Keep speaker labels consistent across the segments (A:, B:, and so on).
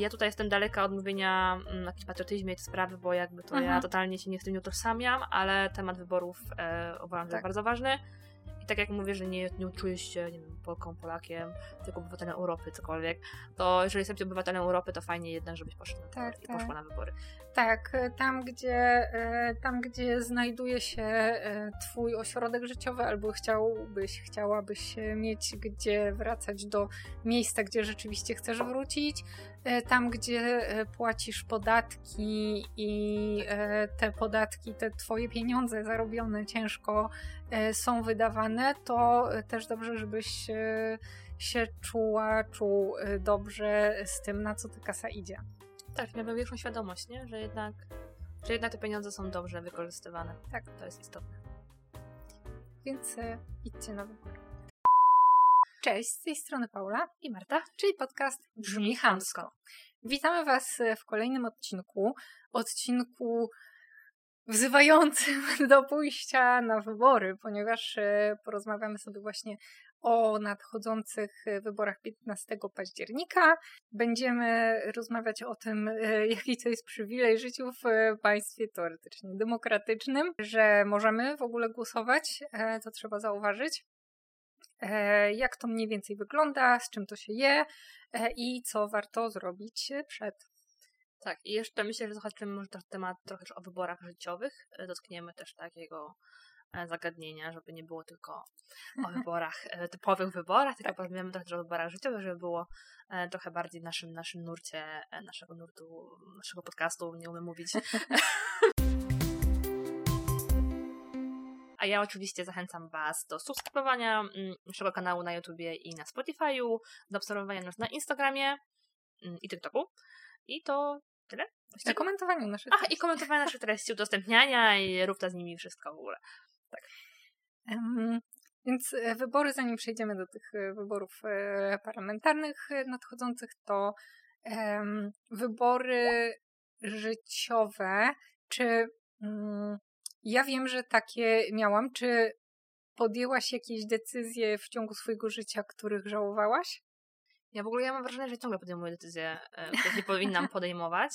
A: ja tutaj jestem daleka od mówienia mm, o jakimś patriotyzmie i te sprawy, bo jakby to ja totalnie się nie z tym nie utożsamiam, ale temat wyborów e, uważam
B: Tak.
A: bardzo ważny. I tak jak mówię, że nie, nie czujesz się, nie wiem, Polką, Polakiem, tylko obywatelem Europy, cokolwiek, to jeżeli jesteś obywatelem Europy, to fajnie jednak, żebyś poszedł na wybory
B: Tak,
A: i
B: tak.
A: poszła na wybory.
B: Tak, e, tam gdzie, e, tam gdzie znajduje się e, Twój ośrodek życiowy, albo chciałbyś, chciałabyś mieć gdzie wracać do miejsca, gdzie rzeczywiście chcesz wrócić, tam gdzie e, płacisz podatki i e, te podatki, te Twoje pieniądze zarobione ciężko e, są wydawane, to e, też dobrze, żebyś e, się czuła, czuł e, dobrze z tym, na co ta kasa idzie.
A: Tak, miałbym większą świadomość, nie? Że jednak, że jednak te pieniądze są dobrze wykorzystywane.
B: Tak.
A: To jest istotne.
B: Więc e, idźcie na wybory. Cześć, z tej strony Paula,
A: I Marta?
B: czyli podcast Brzmi Chamsko. Witamy Was e, w kolejnym odcinku. Odcinku wzywającym do pójścia na wybory, ponieważ e, porozmawiamy sobie właśnie o nadchodzących e, wyborach 15 października. Będziemy rozmawiać o tym, jaki to jest przywilej życiu w państwie teoretycznie demokratycznym, że możemy w ogóle głosować, to trzeba zauważyć. E, Jak to mniej więcej wygląda, z czym to się je e, i co warto zrobić przed.
A: Tak, i jeszcze myślę, że zahaczymy może trochę temat trochę też o wyborach życiowych. E, Dotkniemy też takiego e, zagadnienia, żeby nie było tylko o wyborach, e, typowych wyborach, tylko
B: Tak.
A: porozmawiamy trochę też o wyborach życiowych, żeby było e, trochę bardziej w naszym, naszym nurcie, e, naszego nurtu, naszego podcastu, nie umiem mówić. A ja oczywiście zachęcam Was do subskrybowania mm, naszego kanału na YouTubie i na Spotify'u, do obserwowania nas na Instagramie mm, i TikToku. I to tyle. Właściwie.
B: komentowaniu naszych
A: Ach, i komentowania naszych treści, udostępniania i rób ta z nimi wszystko w ogóle.
B: Em, Więc e, wybory, zanim przejdziemy do tych e, wyborów e, parlamentarnych nadchodzących, to em, wybory życiowe. Czy mm, ja wiem, że takie miałam? Czy podjęłaś jakieś decyzje w ciągu swojego życia, których żałowałaś?
A: Ja w ogóle ja mam wrażenie, że ciągle podejmuję decyzje, e, których nie powinnam podejmować.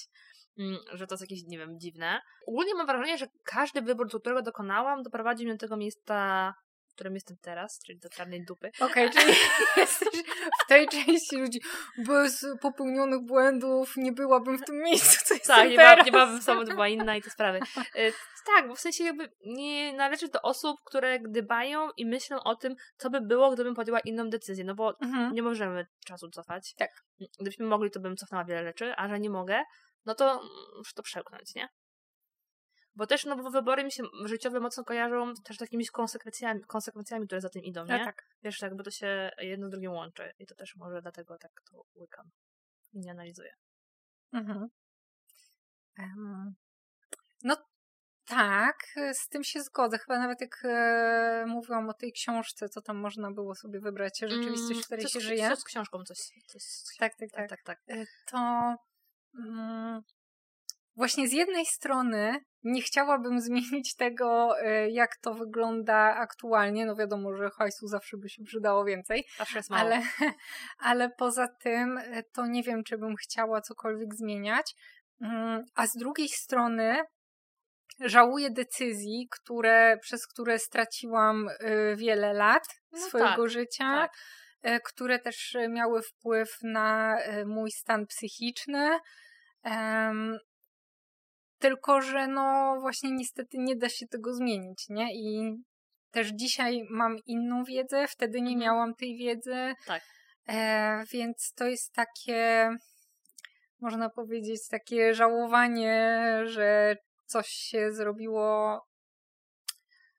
A: mm, Że to jest jakieś, nie wiem, dziwne. Ogólnie mam wrażenie, że każdy wybór, którego dokonałam, doprowadził mnie do tego miejsca, którym jestem teraz, czyli do czarnej dupy.
B: Okej, czyli jesteś w tej części ludzi. Bez popełnionych błędów nie byłabym w tym miejscu, co jestem
A: Tak, nie,
B: teraz.
A: nie byłabym sobą, to była inna i te sprawy. E, Tak, bo w sensie jakby nie należy do osób, które gdybają i myślą o tym, co by było, gdybym podjęła inną decyzję, no bo
B: Mhm.
A: nie możemy czasu cofać.
B: Tak.
A: Gdybyśmy mogli, to bym cofnęła wiele rzeczy, a że nie mogę, no to muszę to przełknąć, nie? Bo też, no bo wybory mi się życiowe mocno kojarzą też takimi konsekwencjami, konsekwencjami, które za tym idą, nie?
B: A tak.
A: Wiesz, jakby to się jedno z drugim łączy i to też może dlatego tak to łykam i nie analizuję.
B: Mhm. Em, No tak, z tym się zgodzę. Chyba nawet jak e, mówiłam o tej książce, co tam można było sobie wybrać, rzeczywistość, w której
A: Mm,
B: się
A: co z-
B: żyje.
A: Co z książką coś, coś
B: Tak, tak, tak.
A: tak, tak.
B: e, To mm, właśnie z jednej strony nie chciałabym zmienić tego, e, jak to wygląda aktualnie. No wiadomo, że hajsu zawsze by się przydało więcej.
A: Zawsze jest mało.
B: Ale, ale poza tym e, to nie wiem, czy bym chciała cokolwiek zmieniać. Mm, A z drugiej strony żałuję decyzji, które, przez które straciłam y, wiele lat
A: No
B: swojego
A: tak,
B: życia,
A: tak.
B: e, które też e, miały wpływ na e, mój stan psychiczny. Tylko, że no właśnie niestety nie da się tego zmienić, nie? I też dzisiaj mam inną wiedzę, wtedy nie
A: Mhm.
B: miałam tej wiedzy.
A: Tak.
B: E, więc to jest takie, można powiedzieć, takie żałowanie, że coś się zrobiło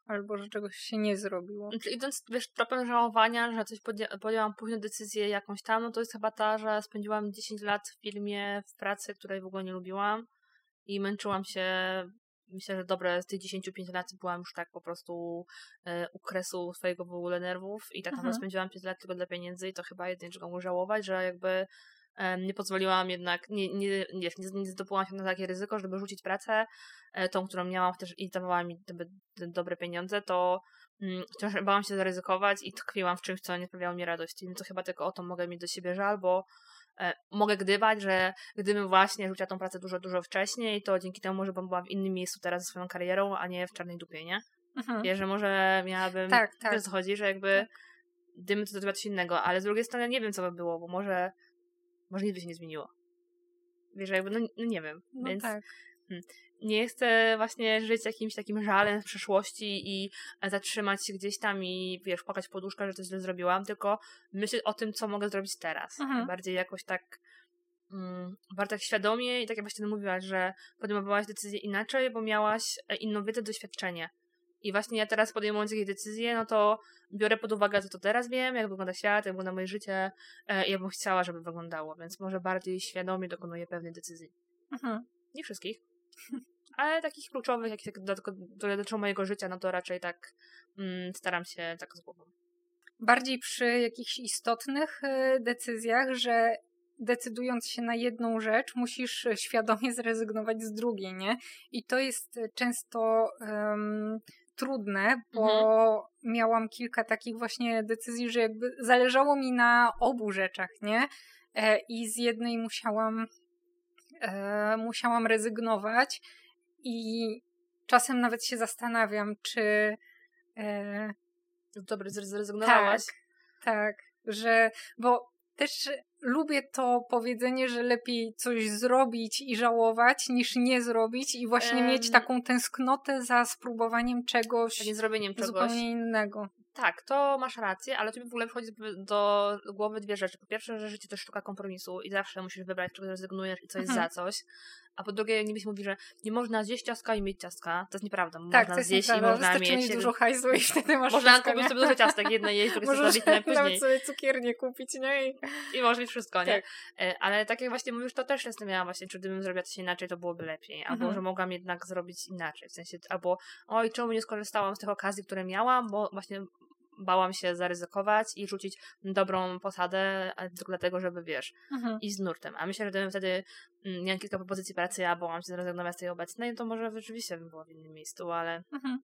B: albo że czegoś się nie zrobiło.
A: Znaczy, idąc, wiesz, tropem żałowania, że coś podję- podjęłam później decyzję jakąś tam, no to jest chyba ta, że spędziłam 10 lat w filmie, w pracy, której w ogóle nie lubiłam i męczyłam się, myślę, że dobre z tych 10-5 lat byłam już tak po prostu e, u kresu swojego w ogóle nerwów i tak naprawdę
B: Mhm.
A: spędziłam 5 lat tylko dla pieniędzy i to chyba jedynie czego mogę żałować, że jakby em, nie pozwoliłam jednak, nie, nie, nie, nie, zdobyłam się na takie ryzyko, żeby rzucić pracę, e, tą, którą miałam chociaż i dawała mi dobre pieniądze, to mm, wciąż bałam się zaryzykować i tkwiłam w czymś, co nie sprawiało mi radości. Więc to chyba tylko o to mogę mieć do siebie żal, bo e, mogę gdybać, że gdybym właśnie rzuciła tą pracę dużo, dużo wcześniej, to dzięki temu może bym była w innym miejscu teraz ze swoją karierą, a nie w czarnej dupie, nie?
B: Mhm.
A: Wiesz, że może miałabym...
B: Tak, tak.
A: Wiesz, co chodzi, że jakby
B: Tak.
A: gdybym to zrobiła coś innego, ale z drugiej strony nie wiem, co by było, bo może może nic by się nie zmieniło. Wiesz, jakby, no, no nie wiem,
B: No
A: więc
B: tak.
A: Nie chcę właśnie żyć jakimś takim żalem w przeszłości i zatrzymać się gdzieś tam i wiesz, płakać w poduszkę, że coś źle zrobiłam, tylko myśleć o tym, co mogę zrobić teraz.
B: Mhm.
A: Bardziej jakoś tak mm, bardzo tak świadomie i tak jak właśnie mówiłaś, że podejmowałaś decyzję inaczej, bo miałaś e, inną wiedzę, doświadczenie. I właśnie ja teraz podejmując jakieś decyzje, no to biorę pod uwagę to, co teraz wiem, jak wygląda świat, jak wygląda moje życie e, i jak bym chciała, żeby wyglądało, więc może bardziej świadomie dokonuję pewnych decyzji.
B: Mhm.
A: Nie wszystkich, ale takich kluczowych, jakich tak dotyczą, mojego życia, no to raczej tak mm, staram się tak z głową.
B: Bardziej przy jakichś istotnych y, decyzjach, że decydując się na jedną rzecz, musisz świadomie zrezygnować z drugiej, nie? I to jest często em, trudne, bo miałam kilka takich właśnie decyzji, że jakby zależało mi na obu rzeczach, nie? E, I z jednej musiałam, e, musiałam rezygnować i czasem nawet się zastanawiam, czy e,
A: Dobry, zrezygnowałaś.
B: tak, że, bo też lubię to powiedzenie, że lepiej coś zrobić i żałować, niż nie zrobić i właśnie
A: Em.
B: mieć taką tęsknotę za spróbowaniem czegoś
A: Za niezrobieniem czegoś.
B: zupełnie innego.
A: Tak, to masz rację, ale tu mi w ogóle wchodzi do głowy dwie rzeczy. Po pierwsze, że życie to sztuka kompromisu i zawsze musisz wybrać, czego rezygnujesz i co jest
B: Mhm.
A: za coś. A po drugie, nibyś mówi, że nie można zjeść ciastka i mieć ciastka. To jest nieprawda.
B: Tak,
A: można
B: to jest
A: zjeść i
B: nieprawda.
A: można
B: Wystarczy
A: mieć.
B: mieć dużo hajsu i wtedy masz
A: Można
B: wszystko,
A: kupić sobie dużo ciastek, jedne jeść, drugie sobie zrobić na później.
B: nawet sobie cukiernię kupić, nie? I...
A: I może być wszystko, nie?
B: Tak.
A: E, Ale tak jak właśnie mówisz, to też często miałam właśnie, czy gdybym zrobiła coś inaczej, to byłoby lepiej. Albo,
B: Mhm.
A: że mogłam jednak zrobić inaczej. W sensie, albo oj, czemu nie skorzystałam z tych okazji, które miałam, bo właśnie bałam się zaryzykować i rzucić dobrą posadę tylko dlatego, żeby, wiesz,
B: Mhm.
A: iść z nurtem. A myślę, że gdybym wtedy mm, miałam kilka propozycji pracy, a bałam się zrezygnować z tej obecnej, to może rzeczywiście bym była w innym miejscu, ale
B: Mhm.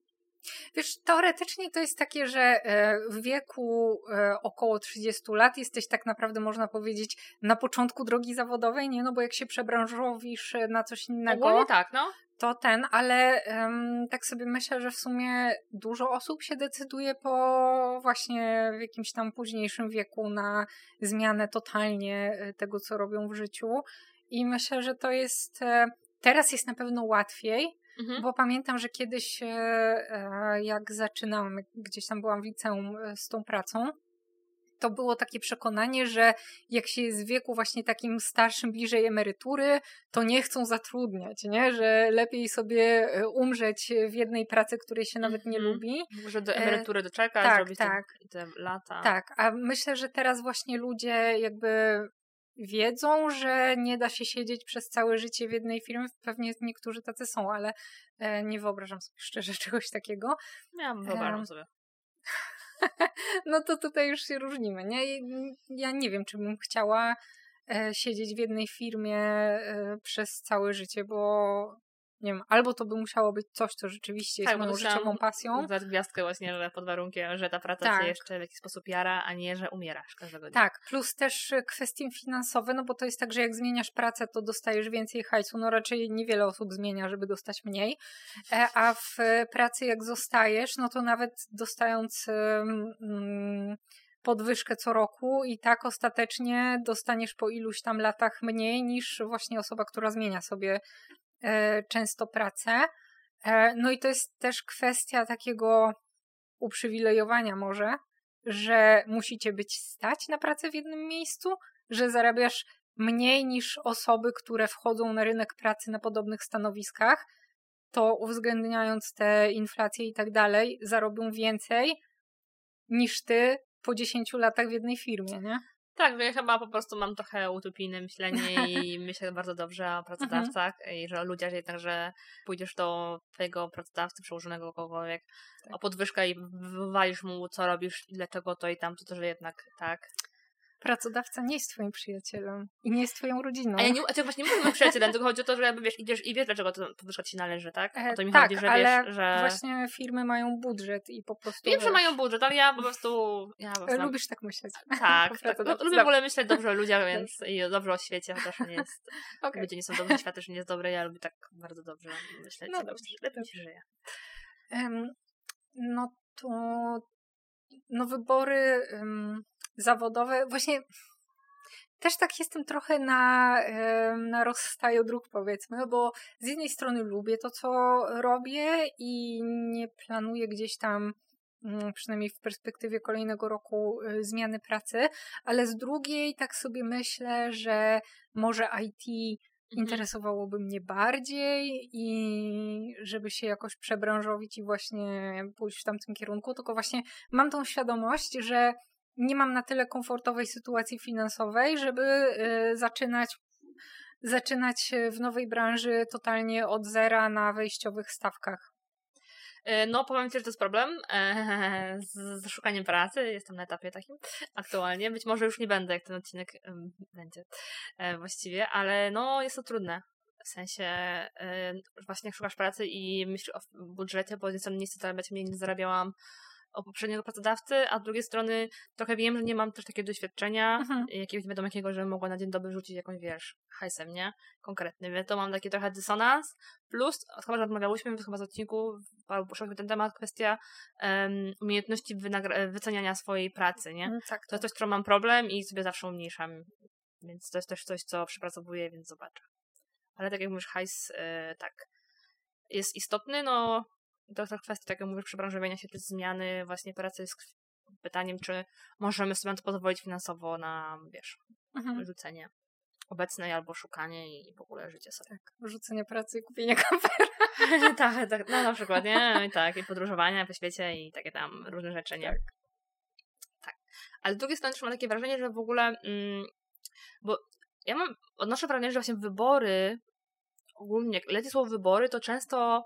B: Wiesz, teoretycznie to jest takie, że e, w wieku e, około 30 lat jesteś tak naprawdę, można powiedzieć, na początku drogi zawodowej, nie? No bo jak się przebranżowisz e, na coś innego,
A: ogólnie tak, no.
B: To ten, ale em, tak sobie myślę, że w sumie dużo osób się decyduje po właśnie w jakimś tam późniejszym wieku na zmianę totalnie e, tego, co robią w życiu. I myślę, że to jest. e, Teraz jest na pewno łatwiej,
A: Mhm.
B: bo pamiętam, że kiedyś, e, jak zaczynałam, gdzieś tam byłam w liceum z tą pracą, to było takie przekonanie, że jak się jest w wieku właśnie takim starszym, bliżej emerytury, to nie chcą zatrudniać, nie? Że lepiej sobie e, umrzeć w jednej pracy, której się nawet nie
A: Mhm.
B: lubi.
A: Że do
B: E,
A: emerytury doczekać,
B: tak,
A: zrobić
B: tak.
A: Te, te lata.
B: Tak, a myślę, że teraz właśnie ludzie jakby wiedzą, że nie da się siedzieć przez całe życie w jednej firmie. Pewnie niektórzy tacy są, ale e, nie wyobrażam sobie szczerze czegoś takiego.
A: Ja wyobrażam sobie.
B: No to tutaj już się różnimy, nie? Ja nie wiem, czy bym chciała e, siedzieć w jednej firmie e, przez całe życie, bo nie wiem, albo to by musiało być coś, co rzeczywiście jest
A: Tak,
B: moją życiową pasją.
A: Dać gwiazdkę właśnie, że pod warunkiem, że ta praca
B: Tak.
A: cię jeszcze w jakiś sposób jara, a nie, że umierasz każdego dnia.
B: Tak, plus też e, kwestie finansowe, no bo to jest tak, że jak zmieniasz pracę, to dostajesz więcej hajsu. No raczej niewiele osób zmienia, żeby dostać mniej. E, A w e, pracy jak zostajesz, no to nawet dostając mm, podwyżkę co roku i tak ostatecznie dostaniesz po iluś tam latach mniej niż właśnie osoba, która zmienia sobie często pracę. E, No i to jest też kwestia takiego uprzywilejowania może, że musicie być stać na pracę w jednym miejscu, że zarabiasz mniej niż osoby, które wchodzą na rynek pracy na podobnych stanowiskach, to uwzględniając te inflacje i tak dalej, zarobią więcej niż ty po 10 latach w jednej firmie, nie?
A: Tak, ja chyba po prostu mam trochę utopijne myślenie i myślę bardzo dobrze o pracodawcach i że o ludziach jednak, że pójdziesz do twojego pracodawcy, przełożonego kogokolwiek
B: Tak.
A: o podwyżkę i wywalisz mu co robisz i dlaczego to i tamto, to że jednak tak.
B: Pracodawca nie jest twoim przyjacielem i nie jest twoją rodziną.
A: A ja nie, a to właśnie nie mówimy przyjacielem, tylko chodzi o to, że jakby wiesz, idziesz i wiesz, dlaczego to podwyżka ci należy, tak? O to mi
B: tak,
A: chodzi, że
B: ale
A: wiesz, że...
B: właśnie firmy mają budżet i po prostu...
A: Wiem, że
B: wiesz,
A: mają budżet, ale ja po prostu... Ja po prostu
B: Lubisz tak myśleć.
A: Tak, tak.
B: pracodawcy.
A: Lubię w ogóle myśleć dobrze o ludziach, więc i dobrze o świecie, chociaż nie jest.
B: Okej.
A: Ludzie nie są dobrzy, świat też nie jest dobry, ja lubię tak bardzo dobrze myśleć.
B: No dobrze,
A: lepiej się żyje.
B: Em, no to no wybory em, zawodowe, właśnie też tak jestem trochę na, na rozstaju dróg powiedzmy, bo z jednej strony lubię to, co robię i nie planuję gdzieś tam mm, przynajmniej w perspektywie kolejnego roku y, zmiany pracy, ale z drugiej tak sobie myślę, że może IT
A: Mhm.
B: interesowałoby mnie bardziej i żeby się jakoś przebranżowić i właśnie pójść w tamtym kierunku, tylko właśnie mam tą świadomość, że nie mam na tyle komfortowej sytuacji finansowej, żeby y, zaczynać zaczynać w nowej branży totalnie od zera na wejściowych stawkach.
A: E, No, powiem Ci, że to jest problem e, z, szukaniem pracy. Jestem na etapie takim aktualnie. Być może już nie będę, jak ten odcinek będzie e, właściwie, ale no, jest to trudne. W sensie właśnie jak szukasz pracy i myślisz o budżecie, bo z jednej strony nie zarabiać mniej niż zarabiałam o poprzedniego pracodawcy, a z drugiej strony trochę wiem, że nie mam też takiego doświadczenia,
B: Mhm.
A: jakiegoś nie wiadomo jakiego, że mogła na dzień dobry rzucić jakąś, wiesz, hajsem, nie? Konkretny, więc to mam taki trochę dysonans. Plus, chyba, że rozmawiałyśmy więc chyba z odcinku, paru poszłyśmy ten temat, kwestia em, umiejętności wynagra- wyceniania swojej pracy, nie?
B: Mm, Tak,
A: To jest coś, z którą mam problem i sobie zawsze umniejszam, więc to jest też coś, co przepracowuję, więc zobaczę. Ale tak jak mówisz, hajs, e, tak, jest istotny, no to to kwestia, tak jak mówisz, przebranżowienia się, czy zmiany właśnie pracy jest pytaniem, czy możemy sobie na to pozwolić finansowo na, wiesz,
B: Mhm.
A: rzucenie obecnej albo szukanie i w ogóle życie sobie.
B: Tak, rzucenie pracy i kupienie kamery.
A: tak, tak, no na przykład, nie? I tak, i podróżowania po świecie i takie tam różne rzeczy, nie?
B: Tak.
A: Tak. Ale z drugiej strony też mam takie wrażenie, że w ogóle, mm, bo ja mam, odnoszę wrażenie, że właśnie wybory, ogólnie, leci słowo wybory, to często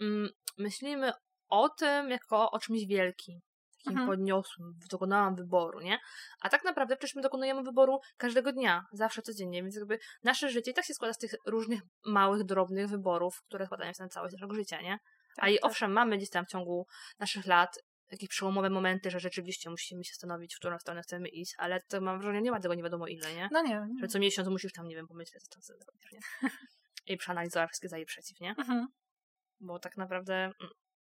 A: mm, myślimy o tym jako o czymś wielkim. Takim
B: Mhm.
A: podniosłym, dokonałam wyboru, nie? A tak naprawdę przecież my dokonujemy wyboru każdego dnia, zawsze codziennie, więc jakby nasze życie i tak się składa z tych różnych małych, drobnych wyborów, które składają się na całość naszego życia, nie? A i
B: tak.
A: owszem, mamy gdzieś tam w ciągu naszych lat jakieś przełomowe momenty, że rzeczywiście musimy się zastanowić, w którą stronę chcemy iść, ale to mam wrażenie, nie ma tego nie wiadomo ile, nie?
B: No nie.
A: Że co miesiąc musisz tam, nie wiem, pomyśleć, co chcesz zrobić, nie? I przeanalizować wszystkie za i przeciw, nie?
B: Mhm.
A: Bo tak naprawdę, mm,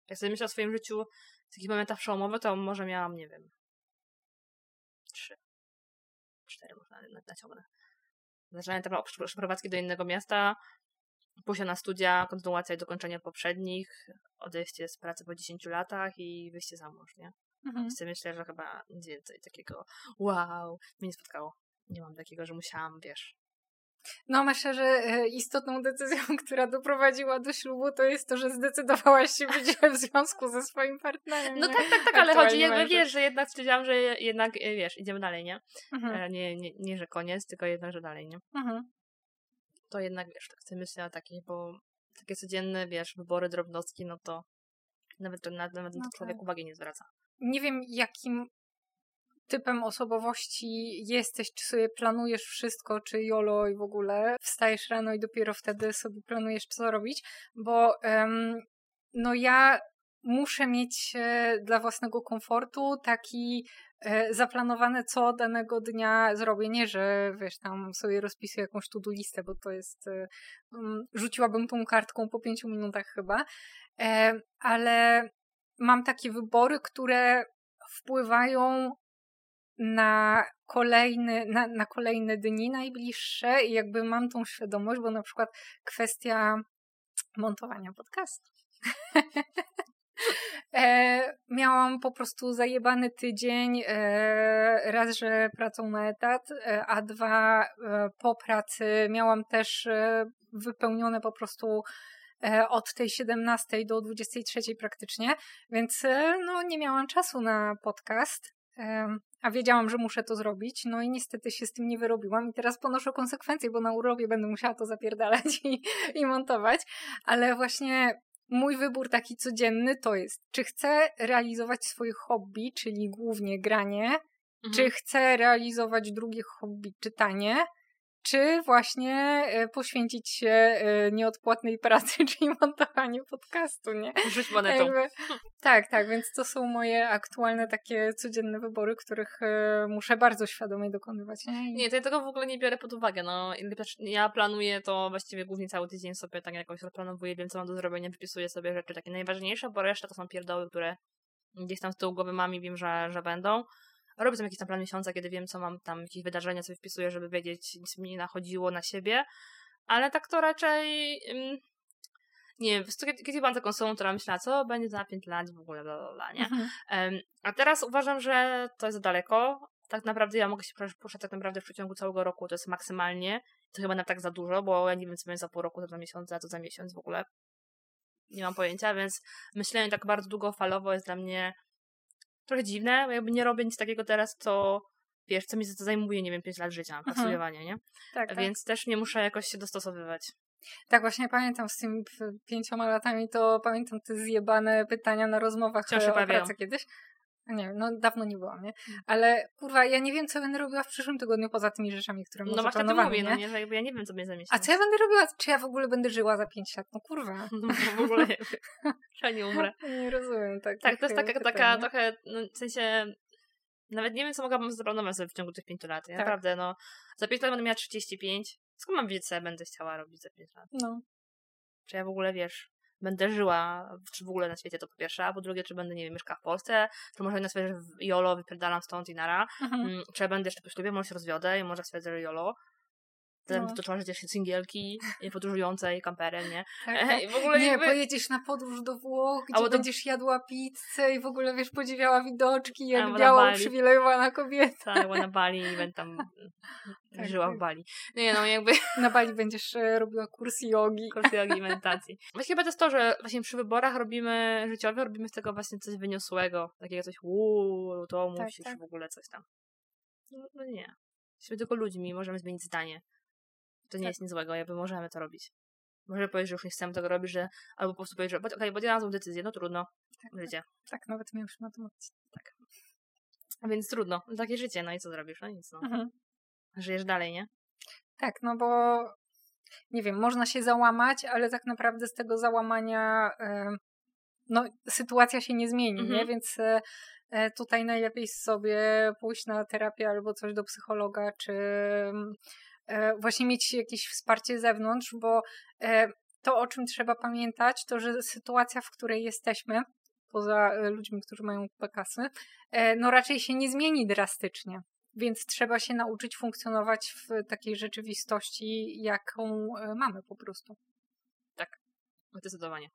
A: jak sobie myślę o swoim życiu w takich momentach przełomowych, to może miałam, nie wiem, trzy, cztery może na- na- naciągnę. Zaczynanie tam przeprowadzki do innego miasta, pójście na studia, kontynuacja i dokończenie poprzednich, odejście z pracy po 10 latach i wyjście za mąż, nie?
B: Mhm.
A: Sobie myślę, że chyba nic więcej takiego wow, mnie nie spotkało. Nie mam takiego, że musiałam, wiesz,
B: No myślę, że e, istotną decyzją, która doprowadziła do ślubu, to jest to, że zdecydowałaś się być w związku ze swoim partnerem.
A: No
B: nie?
A: tak, tak, tak, ale chodzi jakby, wiesz, że jednak stwierdziłam, że jednak, e, wiesz, idziemy dalej, nie?
B: Mhm.
A: E, Nie, nie, nie, że koniec, tylko jednak, że dalej, nie?
B: Mhm.
A: To jednak, wiesz, tak sobie myślę o takich, bo takie codzienne, wiesz, wybory, drobnostki, no to nawet, nawet, nawet
B: No
A: człowiek
B: tak.
A: uwagi nie zwraca.
B: Nie wiem, jakim typem osobowości jesteś, czy sobie planujesz wszystko, czy jolo i w ogóle wstajesz rano i dopiero wtedy sobie planujesz, co robić, bo no ja muszę mieć dla własnego komfortu taki e, zaplanowane, co danego dnia zrobię. Nie, że wiesz, tam sobie rozpisuję jakąś to-do listę, bo to jest, e, rzuciłabym tą kartką po pięciu minutach chyba, e, ale mam takie wybory, które wpływają na kolejny, na, na kolejne dni najbliższe i jakby mam tą świadomość, bo na przykład kwestia montowania podcastu. E, miałam po prostu zajebany tydzień, e, raz, że pracą na etat, e, a dwa e, po pracy miałam też e, wypełnione po prostu od tej 17 do 23 praktycznie, więc no nie miałam czasu na podcast. A wiedziałam, że muszę to zrobić, no i niestety się z tym nie wyrobiłam i teraz ponoszę konsekwencje, bo na urlopie będę musiała to zapierdalać i, i montować, ale właśnie mój wybór taki codzienny to jest, czy chcę realizować swoje hobby, czyli głównie granie Mhm. Czy chcę realizować drugie hobby, czytanie, czy właśnie e, poświęcić się e, nieodpłatnej pracy, czyli montowaniu podcastu, nie?
A: Rzuć monetą. Jakby,
B: tak, tak, więc to są moje aktualne takie codzienne wybory, których e, muszę bardzo świadomie dokonywać.
A: Nie, nie to ja tego w ogóle nie biorę pod uwagę, no. Ja planuję to właściwie głównie cały tydzień sobie tak jakoś rozplanowuję, wiem co mam do zrobienia, wypisuję sobie rzeczy takie najważniejsze, bo reszta to są pierdoły, które gdzieś tam z tyłu głowy mam i wiem, że, że będą. Robię tam jakiś tam plan miesiąca, kiedy wiem, co mam tam, jakieś wydarzenia sobie wpisuję, żeby wiedzieć, nic mi nie nachodziło na siebie. Ale tak to raczej... nie wiem, kiedy, kiedy byłam taką osobą, która myślała, co będzie za 5 lat w ogóle, bla, bla, bla nie? Mhm. a teraz uważam, że to jest za daleko. Tak naprawdę ja mogę się poruszać tak naprawdę w przeciągu całego roku, to jest maksymalnie. To chyba nawet tak za dużo, bo ja nie wiem, co będzie za pół roku, za dwa miesiące, a to za miesiąc w ogóle. Nie mam pojęcia, więc myślenie tak bardzo długofalowo jest dla mnie trochę dziwne, bo jakby nie robię nic takiego teraz, co wiesz, co mi to zajmuje, nie wiem, 5 lat życia, mhm. nie? Tak, tak. Więc też nie muszę jakoś się dostosowywać.
B: Tak, właśnie pamiętam z tymi pięcioma latami, to pamiętam te zjebane pytania na rozmowach Wciąż e, o pracy kiedyś. Nie no dawno nie byłam, nie? Mm. Ale kurwa, ja nie wiem, co będę robiła w przyszłym tygodniu poza tymi rzeczami, które mam
A: No właśnie to mówię, nie? no nie, że jakby ja nie wiem, co mnie zamieścić.
B: A co ja będę robiła? Czy ja w ogóle będę żyła za pięć lat? No kurwa.
A: No, w ogóle nie wiem. Ja nie umrę.
B: Nie rozumiem. Tak,
A: tak to jest taka, taka trochę, no, w sensie nawet nie wiem, co mogłabym zaplanować sobie w ciągu tych pięciu lat. Ja tak. Naprawdę, no. Za pięć lat będę miała 35. Skąd mam wiedzieć, co ja będę chciała robić za pięć lat?
B: No.
A: Czy ja w ogóle, wiesz, będę żyła, czy w ogóle na świecie to po pierwsze, a po drugie, czy będę, nie wiem, mieszkała w Polsce, czy może na świecie w YOLO wypierdalam stąd i nara, mhm. Mm, czy ja będę jeszcze po ślubie, może się rozwiodę i może stwierdzę, że YOLO, Potem no. dotoczyła życie się singielki, podróżującej kamperem, nie?
B: Tak, tak. I w ogóle nie, jakby... pojedziesz na podróż do Włoch, gdzie Albo będziesz do... jadła pizzę i w ogóle, wiesz, podziwiała widoczki, jak Albo biała, uprzywilejowana kobieta.
A: Tak, na Bali i będę tam tak, żyła tak. w Bali. Nie no, jakby...
B: Na Bali będziesz e, robiła kurs jogi.
A: Kurs jogi i medytacji. Właśnie chyba to jest to, że właśnie przy wyborach robimy życiowe, robimy z tego właśnie coś wyniosłego. Takiego coś, uuu, to tak, musisz tak. w ogóle coś tam. No, no nie. Jesteśmy tylko ludźmi, możemy zmienić zdanie. To nie tak. jest nic złego, jakby możemy to robić. Może powiedzieć, że już nie chcemy tego robić, że albo po prostu powiedzieć, że okej, okay, podjęłam złą decyzję, no trudno, tak, tak. życie.
B: Tak, tak, nawet my już na tym
A: Tak. A więc trudno, takie życie, no i co zrobisz? No nic, no. Mhm. Żyjesz dalej, nie?
B: Tak, no bo nie wiem, można się załamać, ale tak naprawdę z tego załamania no, sytuacja się nie zmieni, mhm. nie? Więc e, tutaj najlepiej sobie pójść na terapię albo coś do psychologa, czy właśnie mieć jakieś wsparcie z zewnątrz, bo e, to, o czym trzeba pamiętać, to że sytuacja, w której jesteśmy, poza e, ludźmi, którzy mają PKSy, no raczej się nie zmieni drastycznie. Więc trzeba się nauczyć funkcjonować w takiej rzeczywistości, jaką mamy po prostu.
A: Tak, zdecydowanie.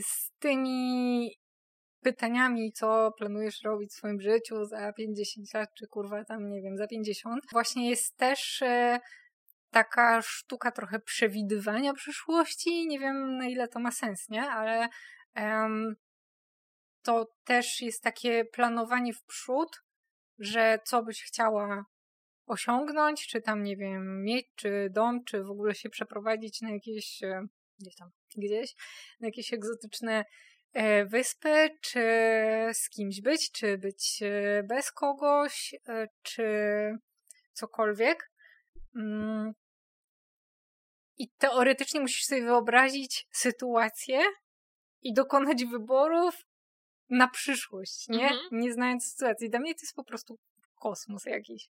B: Z tymi pytaniami, co planujesz robić w swoim życiu za 50 lat, czy kurwa tam, nie wiem, za 50. Właśnie jest też e, taka sztuka trochę przewidywania przyszłości. Nie wiem, na ile to ma sens, nie? Ale to też jest takie planowanie w przód, że co byś chciała osiągnąć, czy tam, nie wiem, mieć, czy dom, czy w ogóle się przeprowadzić na jakieś e, gdzieś tam, gdzieś, na jakieś egzotyczne wyspy, czy z kimś być, czy być e, bez kogoś, e, czy cokolwiek. Mm. I teoretycznie musisz sobie wyobrazić sytuację i dokonać wyborów na przyszłość, nie? Mhm. Nie znając sytuacji. Dla mnie to jest po prostu kosmos jakiś.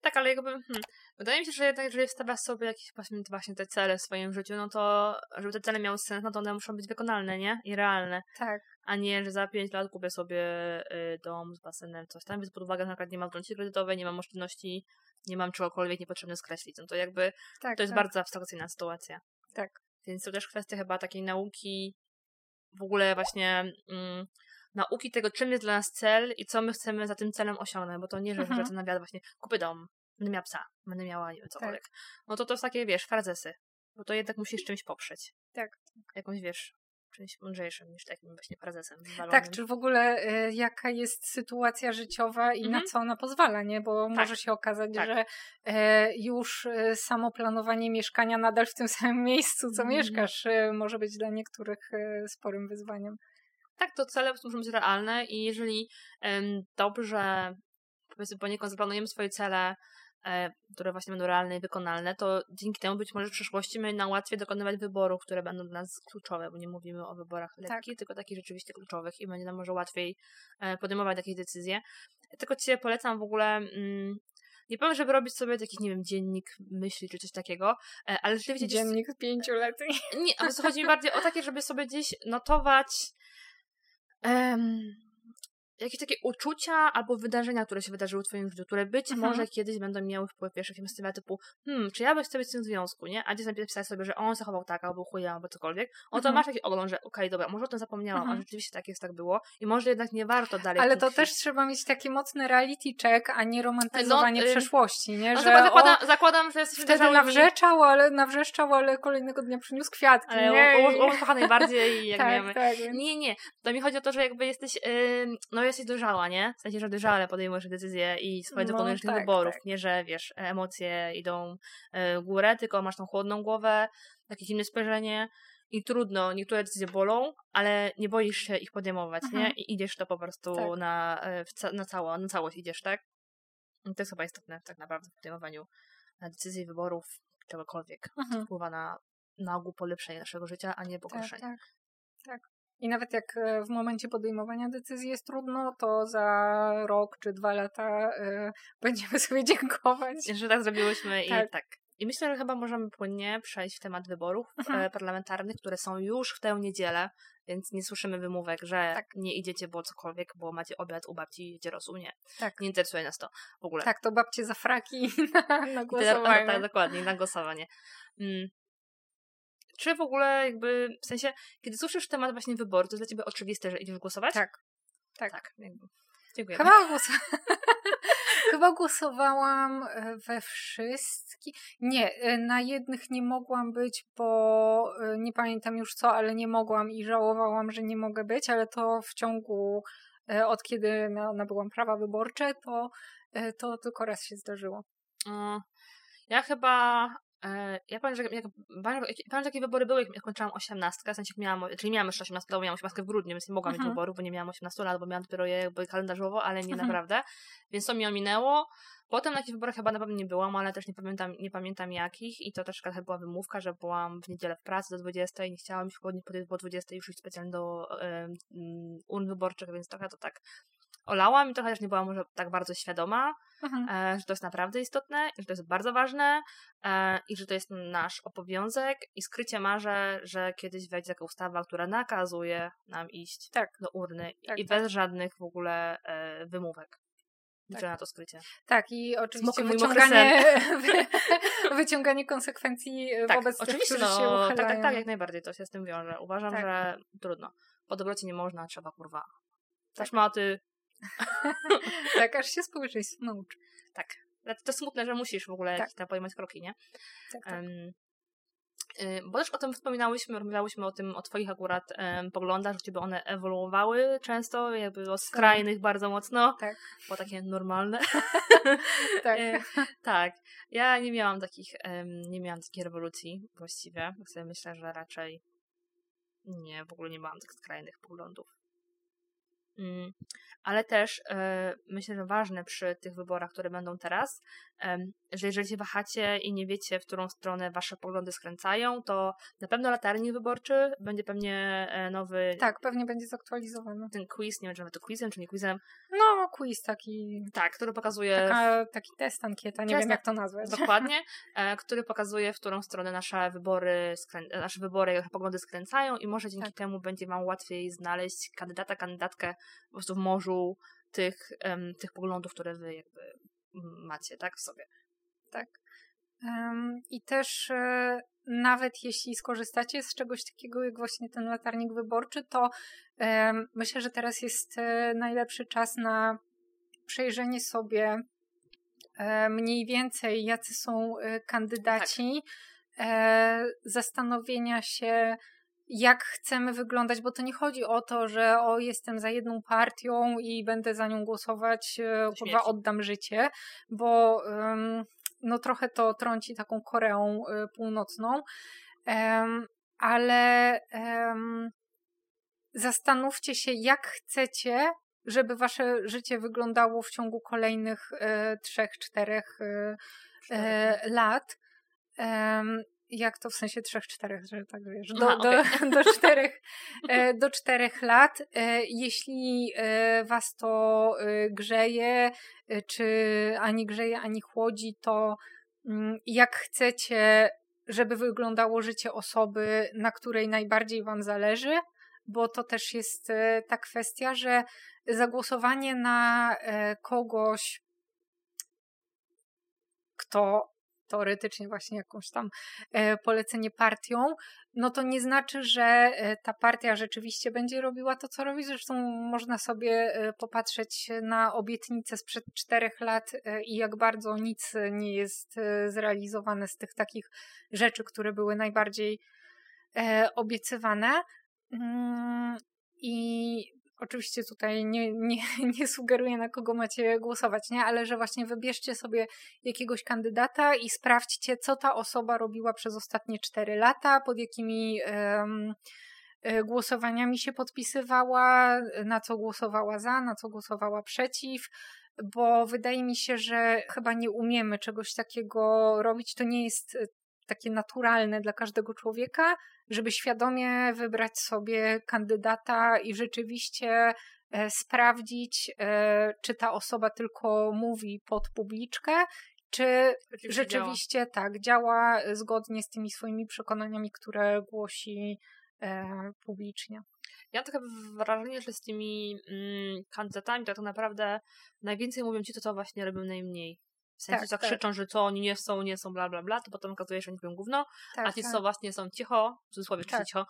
A: Tak, ale jakby, hmm, wydaje mi się, że jednak jeżeli stawiasz sobie jakieś właśnie, właśnie te cele w swoim życiu, no to żeby te cele miały sens, no to one muszą być wykonalne, nie? I realne.
B: Tak.
A: A nie, że za 5 lat kupię sobie y, dom z basenem, coś tam, więc pod uwagę na przykład nie mam zdolności kredytowej, nie mam oszczędności, nie mam czegokolwiek niepotrzebne skreślić. No to jakby tak, to jest tak. bardzo abstrakcyjna sytuacja.
B: Tak.
A: Więc to też kwestia chyba takiej nauki, w ogóle właśnie... Mm, nauki tego, czym jest dla nas cel i co my chcemy za tym celem osiągnąć, bo to nie, że mhm. rzeczy nawiada właśnie kupię dom, będę miała psa, będę miała nie wiem, cokolwiek. Tak. No to to jest takie, wiesz, frazesy, bo to jednak musisz czymś poprzeć.
B: Tak.
A: Jakąś, wiesz, czymś mądrzejszym niż takim właśnie frazesem. Wywalonym.
B: Tak, czy w ogóle y, jaka jest sytuacja życiowa i mhm. na co ona pozwala, nie? Bo tak. może się okazać, tak. że y, już y, samo planowanie mieszkania nadal w tym samym miejscu, co mhm. mieszkasz, może być dla niektórych sporym wyzwaniem
A: tak, to cele muszą być realne i jeżeli um, dobrze powiedzmy poniekąd zaplanujemy swoje cele, e, które właśnie będą realne i wykonalne, to dzięki temu być może w przyszłości my na łatwiej dokonywać wyborów, które będą dla nas kluczowe, bo nie mówimy o wyborach lekkich, tak. tylko takich rzeczywiście kluczowych i będzie nam może łatwiej e, podejmować takie decyzje. Tylko Ci polecam w ogóle mm, nie powiem, żeby robić sobie taki, nie wiem, dziennik myśli czy coś takiego, e, ale rzeczywiście...
B: Dziennik gdzieś... pięcioletni.
A: Nie, ale chodzi mi bardziej o takie, żeby sobie gdzieś notować um, jakieś takie uczucia albo wydarzenia, które się wydarzyły w twoim życiu, które być mhm. może kiedyś będą miały wpływ, wiesz, jakieś styla typu hmm, czy ja bym chciał być w tym związku, nie? A gdzieś napisać sobie, że on zachował tak, albo chuja, albo cokolwiek, on to mhm. masz taki ogląd, że okej, okay, dobra, może o tym zapomniałam, mhm. a rzeczywiście tak jest, tak było i może jednak nie warto dalej
B: Ale to też trzeba mieć taki mocny reality check, a nie romantyzowanie no, przeszłości, nie?
A: No, że zakładam, o, zakładam, że jesteś
B: Wtedy nawrzeczał, ale, nawrzeszczał, ale kolejnego dnia przyniósł kwiatki, ale
A: nie? O, o, o, jak
B: tak,
A: wiemy.
B: Tak,
A: nie, nie, to mi chodzi o to, że jakby jesteś, yy, no jesteś dojrzała, nie? W sensie, że dojrzale podejmujesz decyzje i swoje no, dokonujesz tak, tych wyborów. Tak. Nie, że wiesz, emocje idą e, w górę, tylko masz tą chłodną głowę, jakieś inne spojrzenie i trudno, niektóre decyzje bolą, ale nie boisz się ich podejmować, mhm. nie? I idziesz to po prostu tak. na, e, ca na, cało, na całość idziesz, tak? I to jest chyba istotne tak naprawdę w podejmowaniu decyzji, wyborów, czegokolwiek. Mhm. Wpływa na, na ogół polepszenie naszego życia, a nie pogorszenie.
B: Tak, tak. tak. I nawet jak e, w momencie podejmowania decyzji jest trudno, to za rok czy dwa lata y, będziemy sobie dziękować.
A: Że tak zrobiłyśmy tak. i tak. I myślę, że chyba możemy płynnie przejść w temat wyborów mhm. E, parlamentarnych, które są już w tę niedzielę, więc nie słyszymy wymówek, że tak. nie idziecie, bo cokolwiek, bo macie obiad u babci, idzie rosół. Nie. Tak. Nie interesuje nas to w ogóle.
B: Tak, to babcie za fraki na, na głosowanie.
A: Tak, dokładnie, na głosowanie. Mm czy w ogóle jakby, w sensie, kiedy słyszysz temat właśnie wyboru, to jest dla ciebie oczywiste, że idziesz głosować?
B: Tak. Tak.
A: tak jakby. Dziękuję.
B: Chyba, głos... Chyba głosowałam e, we wszystkich. Nie, e, na jednych nie mogłam być, bo e, nie pamiętam już co, ale nie mogłam i żałowałam, że nie mogę być, ale to w ciągu od kiedy nabyłam prawa wyborcze, to, to tylko raz się zdarzyło.
A: Ja chyba ja pamiętam, że jak, pamiętam, jakie wybory były, jak kończyłam 18, w sensie miałam, czyli miałam jeszcze 18 lat, miałam 18 w grudniu, więc nie mogłam mhm. mieć wyboru, bo nie miałam 18 lat, bo miałam dopiero je jakby kalendarzowo, ale nie mhm. naprawdę. Więc to mi ominęło. Potem na jakichś wyborach chyba na pewno nie byłam, ale też nie pamiętam, nie pamiętam jakich i to też trochę była wymówka, że byłam w niedzielę w pracy do 20 i nie chciałam już po 20 już iść specjalnie do um, urn wyborczych, więc trochę to tak olałam i trochę też nie byłam może tak bardzo świadoma, mhm. e, że to jest naprawdę istotne, że to jest bardzo ważne e, i że to jest nasz obowiązek i skrycie marzę, że kiedyś wejdzie taka ustawa, która nakazuje nam iść tak. do urny tak, i tak. bez żadnych w ogóle e, wymówek. Liczę tak. na to skrycie.
B: Tak, i oczywiście wyciąganie, wyciąganie konsekwencji
A: tak,
B: wobec
A: oczywiście,
B: tych, którzy
A: no,
B: się
A: Tak, tak, tak, jak najbardziej to się z tym wiąże. Uważam, tak. że trudno. Po dobroci nie można, trzeba kurwa. Taśmaty,
B: tak, aż się społeczeństwo nauczy.
A: Tak. To smutne, że musisz w ogóle tak. tam kroki, nie?
B: Tak, tak. Um,
A: bo też o tym wspominałyśmy, rozmawiałyśmy o tym, o twoich akurat um, poglądach, że ciebie one ewoluowały często, jakby od skrajnych tak. bardzo mocno,
B: tak.
A: bo takie normalne.
B: tak.
A: E, tak. Ja nie miałam takich, um, nie miałam takiej rewolucji właściwie. Sobie myślę, że raczej nie, w ogóle nie miałam tych skrajnych poglądów. Mm, ale też e, myślę, że ważne przy tych wyborach, które będą teraz, że jeżeli się wahacie i nie wiecie, w którą stronę wasze poglądy skręcają, to na pewno latarnik wyborczy będzie pewnie e, nowy.
B: Tak, pewnie będzie zaktualizowany.
A: Ten quiz, nie wiem, czy to quizem, czy nie quizem.
B: No, quiz taki.
A: Tak, który pokazuje.
B: Taka, taki test, ankieta, nie test, wiem jak to nazwać.
A: Dokładnie, e, który pokazuje, w którą stronę nasze wybory, skrę... nasze wybory, poglądy skręcają i może dzięki tak. temu będzie wam łatwiej znaleźć kandydata, kandydatkę po prostu w morzu tych, um, tych poglądów, które wy jakby macie, tak, w sobie.
B: Tak. Um, I też e, nawet jeśli skorzystacie z czegoś takiego jak właśnie ten latarnik wyborczy, to e, myślę, że teraz jest e, najlepszy czas na przejrzenie sobie e, mniej więcej, jacy są kandydaci, tak. Zastanowienia się, jak chcemy wyglądać, bo to nie chodzi o to, że o jestem za jedną partią i będę za nią głosować, e, kurwa oddam życie, bo um, no trochę to trąci taką Koreą y, Północną, um, ale um, zastanówcie się, jak chcecie żeby wasze życie wyglądało w ciągu kolejnych e, trzech, czterech e, e, lat. Jak to w sensie trzech, czterech, że tak wiesz, do, Aha, do, okay. do, czterech, e, do czterech lat. E, jeśli e, was to grzeje, czy ani grzeje, ani chłodzi, to mm, jak chcecie, żeby wyglądało życie osoby, na której najbardziej wam zależy, bo to też jest ta kwestia, że zagłosowanie na kogoś, kto teoretycznie właśnie jakąś tam e, polecenie partią, no to nie znaczy, że e, ta partia rzeczywiście będzie robiła to, co robi. Zresztą można sobie e, popatrzeć na obietnice sprzed czterech lat i jak bardzo nic nie jest zrealizowane z tych takich rzeczy, które były najbardziej obiecywane. Mm, I oczywiście tutaj nie, nie, nie sugeruję na kogo macie głosować, nie? ale że właśnie wybierzcie sobie jakiegoś kandydata i sprawdźcie, co ta osoba robiła przez ostatnie 4 lata, pod jakimi um, głosowaniami się podpisywała, na co głosowała za, na co głosowała przeciw, bo wydaje mi się, że chyba nie umiemy czegoś takiego robić. To nie jest e, takie naturalne dla każdego człowieka, żeby świadomie wybrać sobie kandydata i rzeczywiście e, sprawdzić, e, czy ta osoba tylko mówi pod publiczkę, czy rzeczywiście, rzeczywiście działa. tak działa zgodnie z tymi swoimi przekonaniami, które głosi e, publicznie.
A: Ja mam takie wrażenie, że z tymi mm, kandydatami tak naprawdę najwięcej mówią ci to, co właśnie robią najmniej. W sensie tak, tak krzyczą, że co oni nie są, nie są, bla, bla, bla, to potem okazuje się, że oni mówią gówno, tak, a ci, tak. co właśnie są cicho, w cudzysłowie tak. cicho,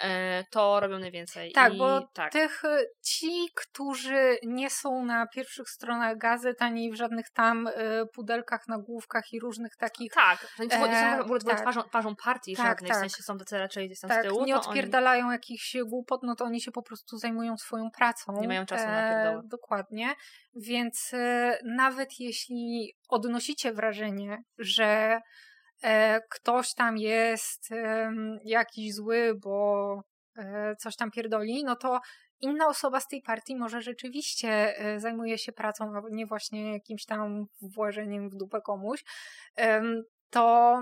A: e, to robią najwięcej.
B: Tak, I, bo tak. tych, e, ci, którzy nie są na pierwszych stronach gazet, ani w żadnych tam e, pudelkach, nagłówkach i różnych takich...
A: Tak, że nie są, e, w ogóle tak. twarzą, twarzą partii tak, żadnej, tak. w sensie są tacy raczej gdzieś tam tak, z tyłu.
B: nie odpierdalają oni... jakichś głupot, no to oni się po prostu zajmują swoją pracą.
A: Nie mają czasu na pierdoły.
B: Dokładnie, więc e, nawet jeśli odnosicie wrażenie, że e, ktoś tam jest jakiś zły, bo e, coś tam pierdoli, no to inna osoba z tej partii może rzeczywiście zajmuje się pracą, a nie właśnie jakimś tam włażeniem w dupę komuś, to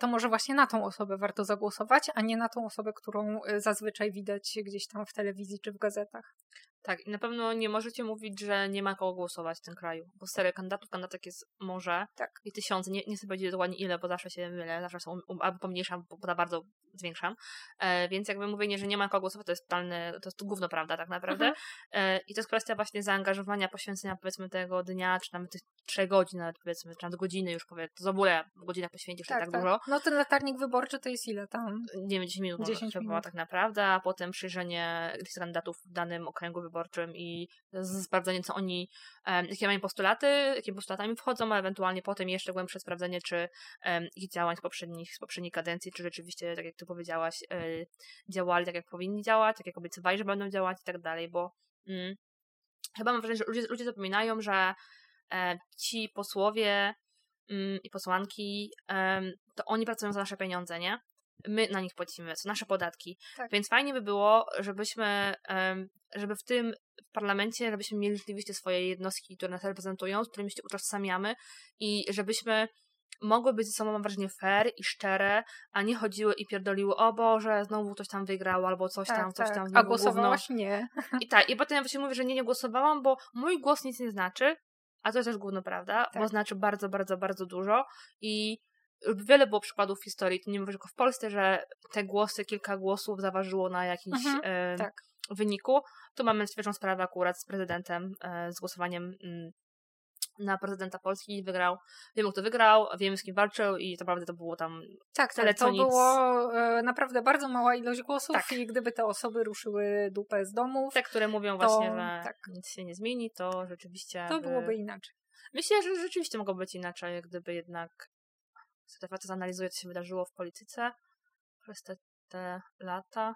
B: to może właśnie na tą osobę warto zagłosować, a nie na tą osobę, którą zazwyczaj widać gdzieś tam w telewizji czy w gazetach.
A: Tak, i na pewno nie możecie mówić, że nie ma kogo głosować w tym kraju, bo serio kandydatów, kandydatek jest może
B: tak.
A: i tysiące, nie, nie chcę powiedzieć dokładnie ile, bo zawsze się mylę, zawsze są, um, albo pomniejszam, bo bardzo zwiększam, e, więc jakby mówienie, że nie ma kogo głosować, to jest totalne, to jest gówno prawda tak naprawdę mhm. e, i to jest kwestia właśnie zaangażowania, poświęcenia powiedzmy tego dnia, czy tam tych trzech godzin nawet powiedzmy, czy nawet godziny już powiedzmy, to w ogóle godzinę poświęcisz tak, tak, tak dużo.
B: No ten latarnik wyborczy to jest ile tam?
A: Nie wiem, 10 minut 10 minut. tak naprawdę, a potem przyjrzenie kandydatów w danym okręgu wyborczym i sprawdzenie, co oni, jakie mają postulaty, jakimi postulatami wchodzą, a ewentualnie potem jeszcze głębsze sprawdzenie, czy ich działań z poprzednich, z poprzedniej kadencji, czy rzeczywiście, tak jak ty powiedziałaś, e, działali tak, jak powinni działać, tak jak obiecywali, że będą działać i tak dalej, bo mm, chyba mam wrażenie, że ludzie, ludzie zapominają, że ci posłowie mm, i posłanki, to oni pracują za nasze pieniądze, nie? My na nich płacimy, co nasze podatki. Tak. Więc fajnie by było, żebyśmy, żeby w tym parlamencie, żebyśmy mieli rzeczywiście swoje jednostki, które nas reprezentują, z którymi się utożsamiamy i żebyśmy mogły być ze sobą, mam wrażenie, fair i szczere, a nie chodziły i pierdoliły, o Boże, znowu ktoś tam wygrał, albo coś tak, tam, coś tak. tam.
B: A głosowałaś? Gówno. Nie.
A: I tak, i potem się mówi, że nie, nie głosowałam, bo mój głos nic nie znaczy, a to jest też główno prawda, tak. bo znaczy bardzo, bardzo, bardzo dużo i wiele było przykładów w historii, to nie mówię tylko w Polsce, że te głosy, kilka głosów zaważyło na jakimś mhm, e, tak. wyniku. Tu mamy świeżą sprawę akurat z prezydentem, e, z głosowaniem mm, na prezydenta Polski wygrał. Wiemy, kto wygrał, wiemy, z kim walczył i naprawdę to było tam
B: tak, tyle, tak, to nic. było e, naprawdę bardzo mała ilość głosów tak. i gdyby te osoby ruszyły dupę z domów.
A: Te, które mówią to, właśnie, że tak. nic się nie zmieni, to rzeczywiście...
B: To byłoby inaczej.
A: Myślę, że rzeczywiście mogło być inaczej, gdyby jednak Stefa to zanalizuje, co się wydarzyło w polityce przez te, te lata,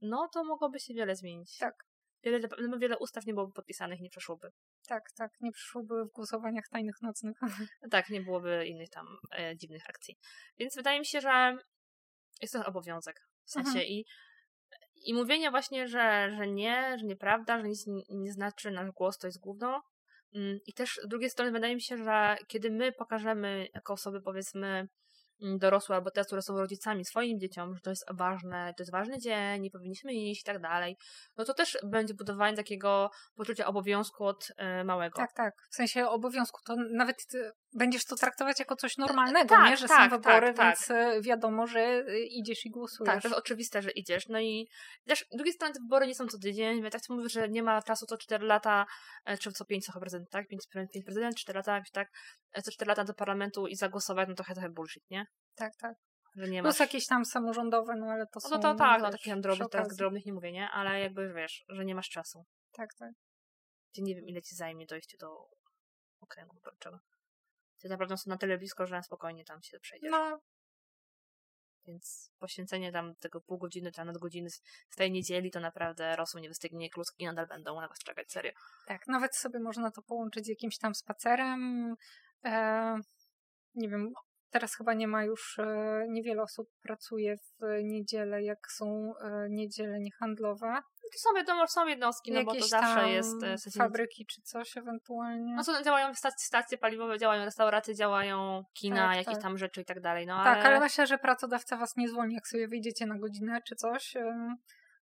A: no to mogłoby się wiele zmienić.
B: Tak.
A: Wiele, no wiele ustaw nie byłoby podpisanych, nie przeszłoby.
B: Tak, tak, nie przeszłoby w głosowaniach tajnych nocnych.
A: tak, nie byłoby innych tam e, dziwnych akcji. Więc wydaje mi się, że jest to obowiązek. W sensie mhm. i I mówienie właśnie, że, że nie, że nieprawda, że nic nie, nie znaczy nasz głos, to jest gówno. Mm, I też z drugiej strony wydaje mi się, że kiedy my pokażemy jako osoby powiedzmy Mm, dorosłe albo te, które są rodzicami swoim dzieciom, że to jest ważne, to jest ważny dzień, nie powinniśmy iść i tak dalej, no to też będzie budowanie takiego poczucia obowiązku od y, małego.
B: Tak, tak. W sensie obowiązku. To nawet będziesz to traktować jako coś normalnego, tak, nie? Że tak, są wybory, tak, więc tak. wiadomo, że idziesz i głosujesz.
A: Tak, to jest oczywiste, że idziesz. No i też z drugiej strony te wybory nie są co tydzień, więc tak co mówię, że nie ma czasu co 4 lata, czy co 5 co prezydent, tak? 5, 5 prezydent, 4 lata, jakoś tak, co 4 lata do parlamentu i zagłosować, no to trochę bullshit, nie?
B: Tak, tak.
A: Że nie
B: Plus masz... jakieś tam samorządowe, no ale to są...
A: No to tak, no takich drobnych, tak, drobnych nie mówię, nie? Ale jakby wiesz, że nie masz czasu.
B: Tak, tak.
A: Gdzie nie wiem, ile ci zajmie dojście do okręgu wyborczego. Ty naprawdę są na tyle blisko, że na spokojnie tam się przejdziesz.
B: No.
A: Więc poświęcenie tam tego pół godziny, czy godziny z tej niedzieli, to naprawdę rosół nie wystygnie, kluski nadal będą na was czekać, serio.
B: Tak, nawet sobie można to połączyć z jakimś tam spacerem. E, nie wiem, Teraz chyba nie ma już, e, niewiele osób pracuje w niedzielę, jak są e, niedziele niehandlowe.
A: To są wiadomo, są jednostki, no bo to zawsze jest e,
B: fabryki czy coś ewentualnie.
A: No co, działają stacje, stacje paliwowe, działają restauracje, działają kina, tak, jakieś tak. tam rzeczy i tak dalej. No,
B: tak, ale... ale myślę, że pracodawca was nie zwolni, jak sobie wyjdziecie na godzinę czy coś.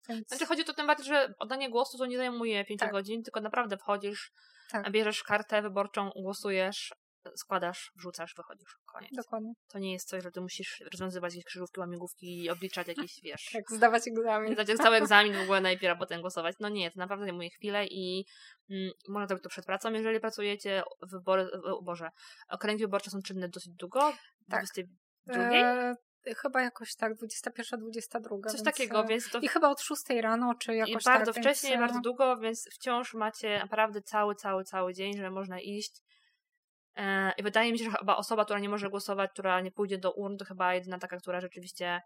A: Więc... Znaczy chodzi to tym bardziej, że oddanie głosu to nie zajmuje 5 tak. godzin, tylko naprawdę wchodzisz, tak. bierzesz kartę wyborczą, głosujesz, składasz, wrzucasz, wychodzisz. Koniec.
B: Dokładnie.
A: To nie jest coś, że ty musisz rozwiązywać jakieś krzyżówki, łamigłówki i obliczać jakieś, wiesz...
B: Jak zdawać egzamin.
A: Zdać cały egzamin w ogóle najpierw, a potem głosować. No nie, to naprawdę zajmuje chwilę i mm, można zrobić to przed pracą, jeżeli pracujecie. Wybory, o Boże, okręgi wyborcze są czynne dosyć długo.
B: Tak. 22? E, chyba jakoś tak, 21, 22.
A: Coś więc, takiego, e, więc to...
B: I chyba od 6 rano, czy jakoś
A: I bardzo
B: tak,
A: wcześnie, więc... bardzo długo, więc wciąż macie naprawdę cały, cały, cały dzień, że można iść I wydaje mi się, że chyba osoba, która nie może głosować, która nie pójdzie do urn, to chyba jedyna taka, która rzeczywiście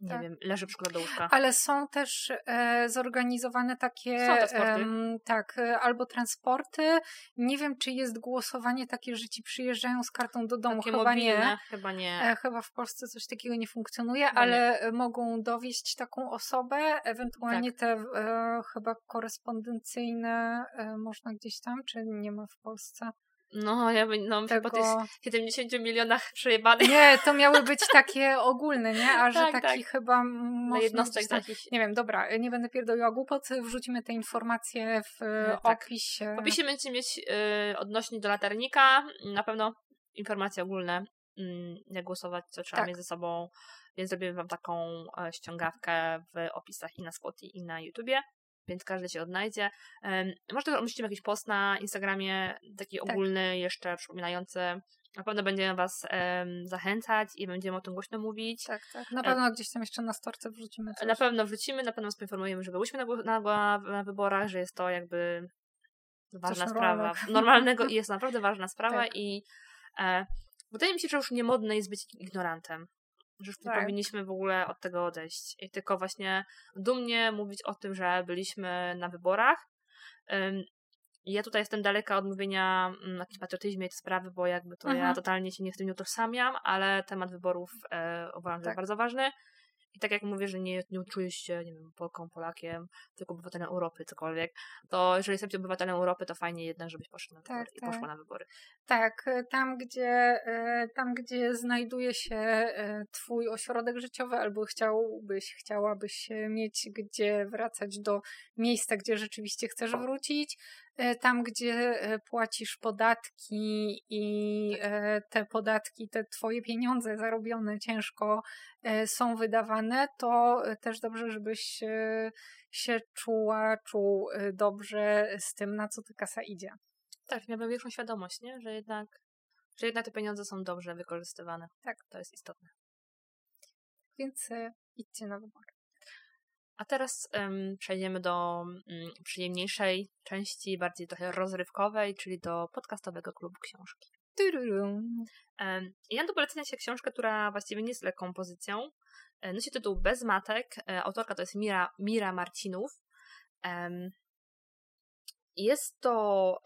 A: nie tak. wiem, leży przykład do łóżka.
B: Ale są też e, zorganizowane takie
A: e,
B: tak, albo transporty. Nie wiem, czy jest głosowanie takie, że ci przyjeżdżają z kartą do domu.
A: Takie
B: chyba
A: mobilne,
B: nie.
A: Chyba nie.
B: E, chyba w Polsce coś takiego nie funkcjonuje, chyba ale nie. mogą dowieść taką osobę, ewentualnie tak. te e, chyba korespondencyjne e, można gdzieś tam, czy nie ma w Polsce?
A: No, ja bym, no, Tego... po tych 70 milionach przejebanych.
B: Nie, to miały być takie ogólne, nie? A że tak, taki tak. chyba
A: Dla jednostek takich.
B: Nie wiem, dobra, nie będę pierdoliła głupot, wrzucimy te informacje w e, tak. opisie.
A: W opisie będziecie mieć y, odnośnie do latarnika, na pewno informacje ogólne, y, jak głosować, co trzeba tak. mieć ze sobą, więc zrobimy wam taką ściągawkę w opisach i na Spotify i na YouTubie więc każdy się odnajdzie. Może umieścimy jakiś post na Instagramie, taki tak. ogólny, jeszcze przypominający. Na pewno będziemy Was zachęcać i będziemy o tym głośno mówić.
B: Tak, tak. Na pewno gdzieś tam jeszcze na storce wrzucimy coś.
A: Na pewno wrzucimy, na pewno Was poinformujemy, że byłyśmy na, na, na wyborach, że jest to jakby ważna coś sprawa. Normalnego. Normalnego i jest naprawdę ważna sprawa tak. i e, wydaje mi się, że już niemodne jest być ignorantem że już tak. powinniśmy w ogóle od tego odejść. I tylko właśnie dumnie mówić o tym, że byliśmy na wyborach. Ja tutaj jestem daleka od mówienia o jakimś patriotyzmie tej sprawy, bo jakby to mhm. ja totalnie się nie z tym nie utożsamiam, ale temat wyborów e, uważam, tak. bardzo ważny. I tak jak mówię, że nie, nie czujesz się, nie wiem, Polką, Polakiem, tylko obywatelem Europy, cokolwiek, to jeżeli jesteś obywatelem Europy, to fajnie jednak, żebyś poszła na wybory tak, i poszła tak. na wybory.
B: Tak, e, tam gdzie, e, tam gdzie znajduje się e, twój ośrodek życiowy, albo chciałbyś, chciałabyś mieć gdzie wracać do miejsca, gdzie rzeczywiście chcesz wrócić, tam, gdzie płacisz podatki i tak. te podatki, te twoje pieniądze zarobione ciężko są wydawane, to też dobrze, żebyś się czuła, czuł dobrze z tym, na co ta kasa idzie.
A: Tak, miałabym większą świadomość, nie? Że jednak, że jednak te pieniądze są dobrze wykorzystywane.
B: Tak.
A: To jest istotne.
B: Więc idźcie na wybory.
A: A teraz um, przejdziemy do um, przyjemniejszej części, bardziej trochę rozrywkowej, czyli do podcastowego klubu książki. Um, ja do polecenia się książkę, która właściwie nie jest lekką pozycją. E, nosi tytuł Bez matek. E, autorka to jest Mira, Mira Marcinów. Jest to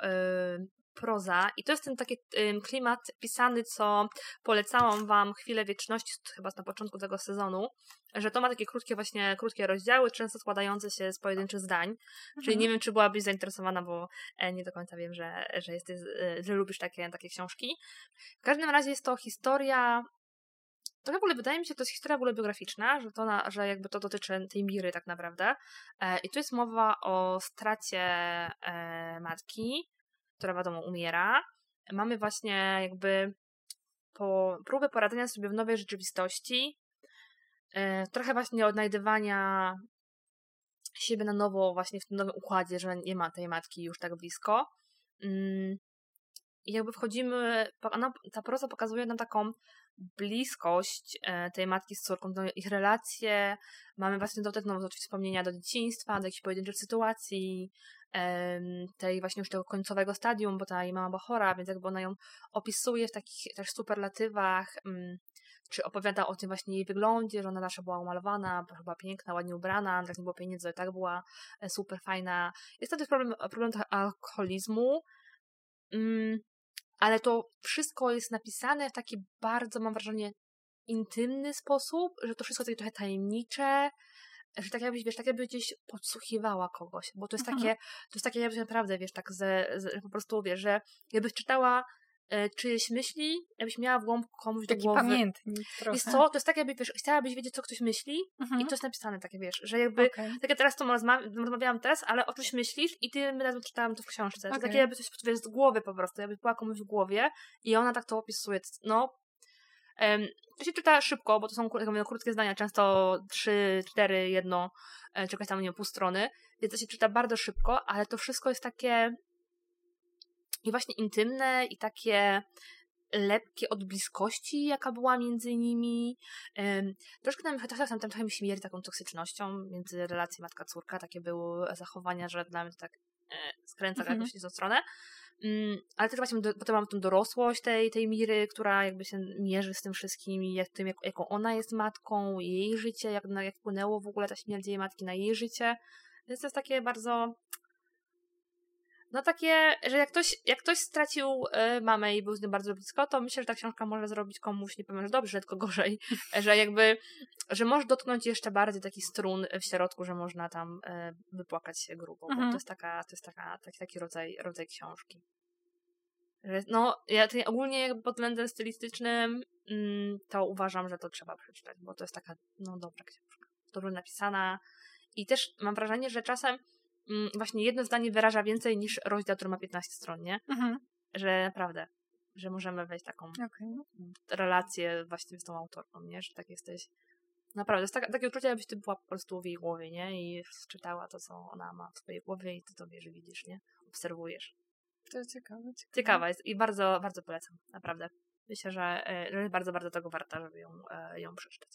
A: proza i to jest ten taki klimat pisany, co polecałam wam chwilę wieczności, chyba na początku tego sezonu, że to ma takie krótkie właśnie, krótkie rozdziały, często składające się z pojedynczych zdań, mhm. czyli nie wiem, czy byłabyś zainteresowana, bo e, nie do końca wiem, że, że, jesteś, e, że lubisz takie, takie książki. W każdym razie jest to historia to w ogóle wydaje mi się, że to jest historia w ogóle biograficzna, że, to na, że jakby to dotyczy tej Miry tak naprawdę. E, I tu jest mowa o stracie e, matki, która wiadomo umiera. Mamy właśnie jakby po próbę poradzenia sobie w nowej rzeczywistości, e, trochę właśnie odnajdywania siebie na nowo właśnie w tym nowym układzie, że nie ma tej matki już tak blisko. Mm, I jakby wchodzimy, ona, ta proza pokazuje nam taką bliskość e, tej matki z córką, ich relacje. Mamy właśnie do tego wspomnienia do dzieciństwa, do jakichś pojedynczych sytuacji, tej właśnie już tego końcowego stadium, bo ta jej mama była chora, więc jakby ona ją opisuje w takich też superlatywach, mm, czy opowiada o tym właśnie jej wyglądzie, że ona nasza była umalowana, chyba piękna, ładnie ubrana, tak nie było pieniędzy, ale tak była e, super fajna. Jest to też problem, problem alkoholizmu, mm, ale to wszystko jest napisane w taki bardzo, mam wrażenie, intymny sposób, że to wszystko jest trochę tajemnicze, że tak jakbyś, wiesz, tak jakby gdzieś podsłuchiwała kogoś, bo to jest mhm. takie, to jest takie jakbyś naprawdę, wiesz, tak ze, ze, po prostu, wiesz, że jakbyś czytała e, czyjeś myśli, jakbyś miała w głąb komuś
B: Taki
A: do głowy.
B: pamiętnik trochę.
A: Wiesz co, to jest tak jakby, wiesz, chciałabyś wiedzieć, co ktoś myśli mhm. i to jest napisane takie, wiesz, że jakby, okay. tak jak teraz to rozmawiałam teraz, ale o czymś myślisz i ty razem czytałam to w książce. Okay. To takie jakby coś, wiesz, z głowy po prostu, jakby była komuś w głowie i ona tak to opisuje. No, to się czyta szybko, bo to są krótkie zdania, często trzy, cztery, jedno, e, czy jakaś tam, nie wiem, pół strony, więc to się czyta bardzo szybko, ale to wszystko jest takie i właśnie intymne i takie lepkie od bliskości, jaka była między nimi. troszkę tam, tam, tam trochę mi śmierdzi taką toksycznością między relacją matka-córka, takie były zachowania, że dla mnie to tak e, skręca mm -hmm. jakoś w stronę. Mm, ale też właśnie potem mam tą dorosłość tej, tej Miry, która jakby się mierzy z tym wszystkim i jak, tym, jak, jaką ona jest matką, jej życie, jak, jak wpłynęło w ogóle ta śmierć jej matki na jej życie. Więc to jest takie bardzo no takie, że jak ktoś, jak ktoś stracił y, mamę i był z nią bardzo blisko, to myślę, że ta książka może zrobić komuś, nie powiem, że dobrze, tylko gorzej, że jakby, że może dotknąć jeszcze bardziej taki strun w środku, że można tam y, wypłakać się grubo, mhm. bo to jest taka, to jest taka, taki, taki rodzaj, rodzaj książki. No, ja ogólnie jakby pod względem stylistycznym mm, to uważam, że to trzeba przeczytać, bo to jest taka, no dobra książka, dobrze napisana i też mam wrażenie, że czasem właśnie jedno zdanie wyraża więcej niż rozdział, który ma 15 stron, nie? Mhm. Że naprawdę, że możemy wejść taką okay. relację właśnie z tą autorką, nie? Że tak jesteś Naprawdę, jest tak, takie uczucie, jakbyś ty była po prostu w jej głowie, nie? I czytała to, co ona ma w swojej głowie i ty to wiesz, widzisz, nie? Obserwujesz.
B: To jest ciekawe, ciekawe.
A: Ciekawa jest i bardzo, bardzo polecam, naprawdę. Myślę, że, e, że bardzo, bardzo tego warta, żeby ją, e, ją przeczytać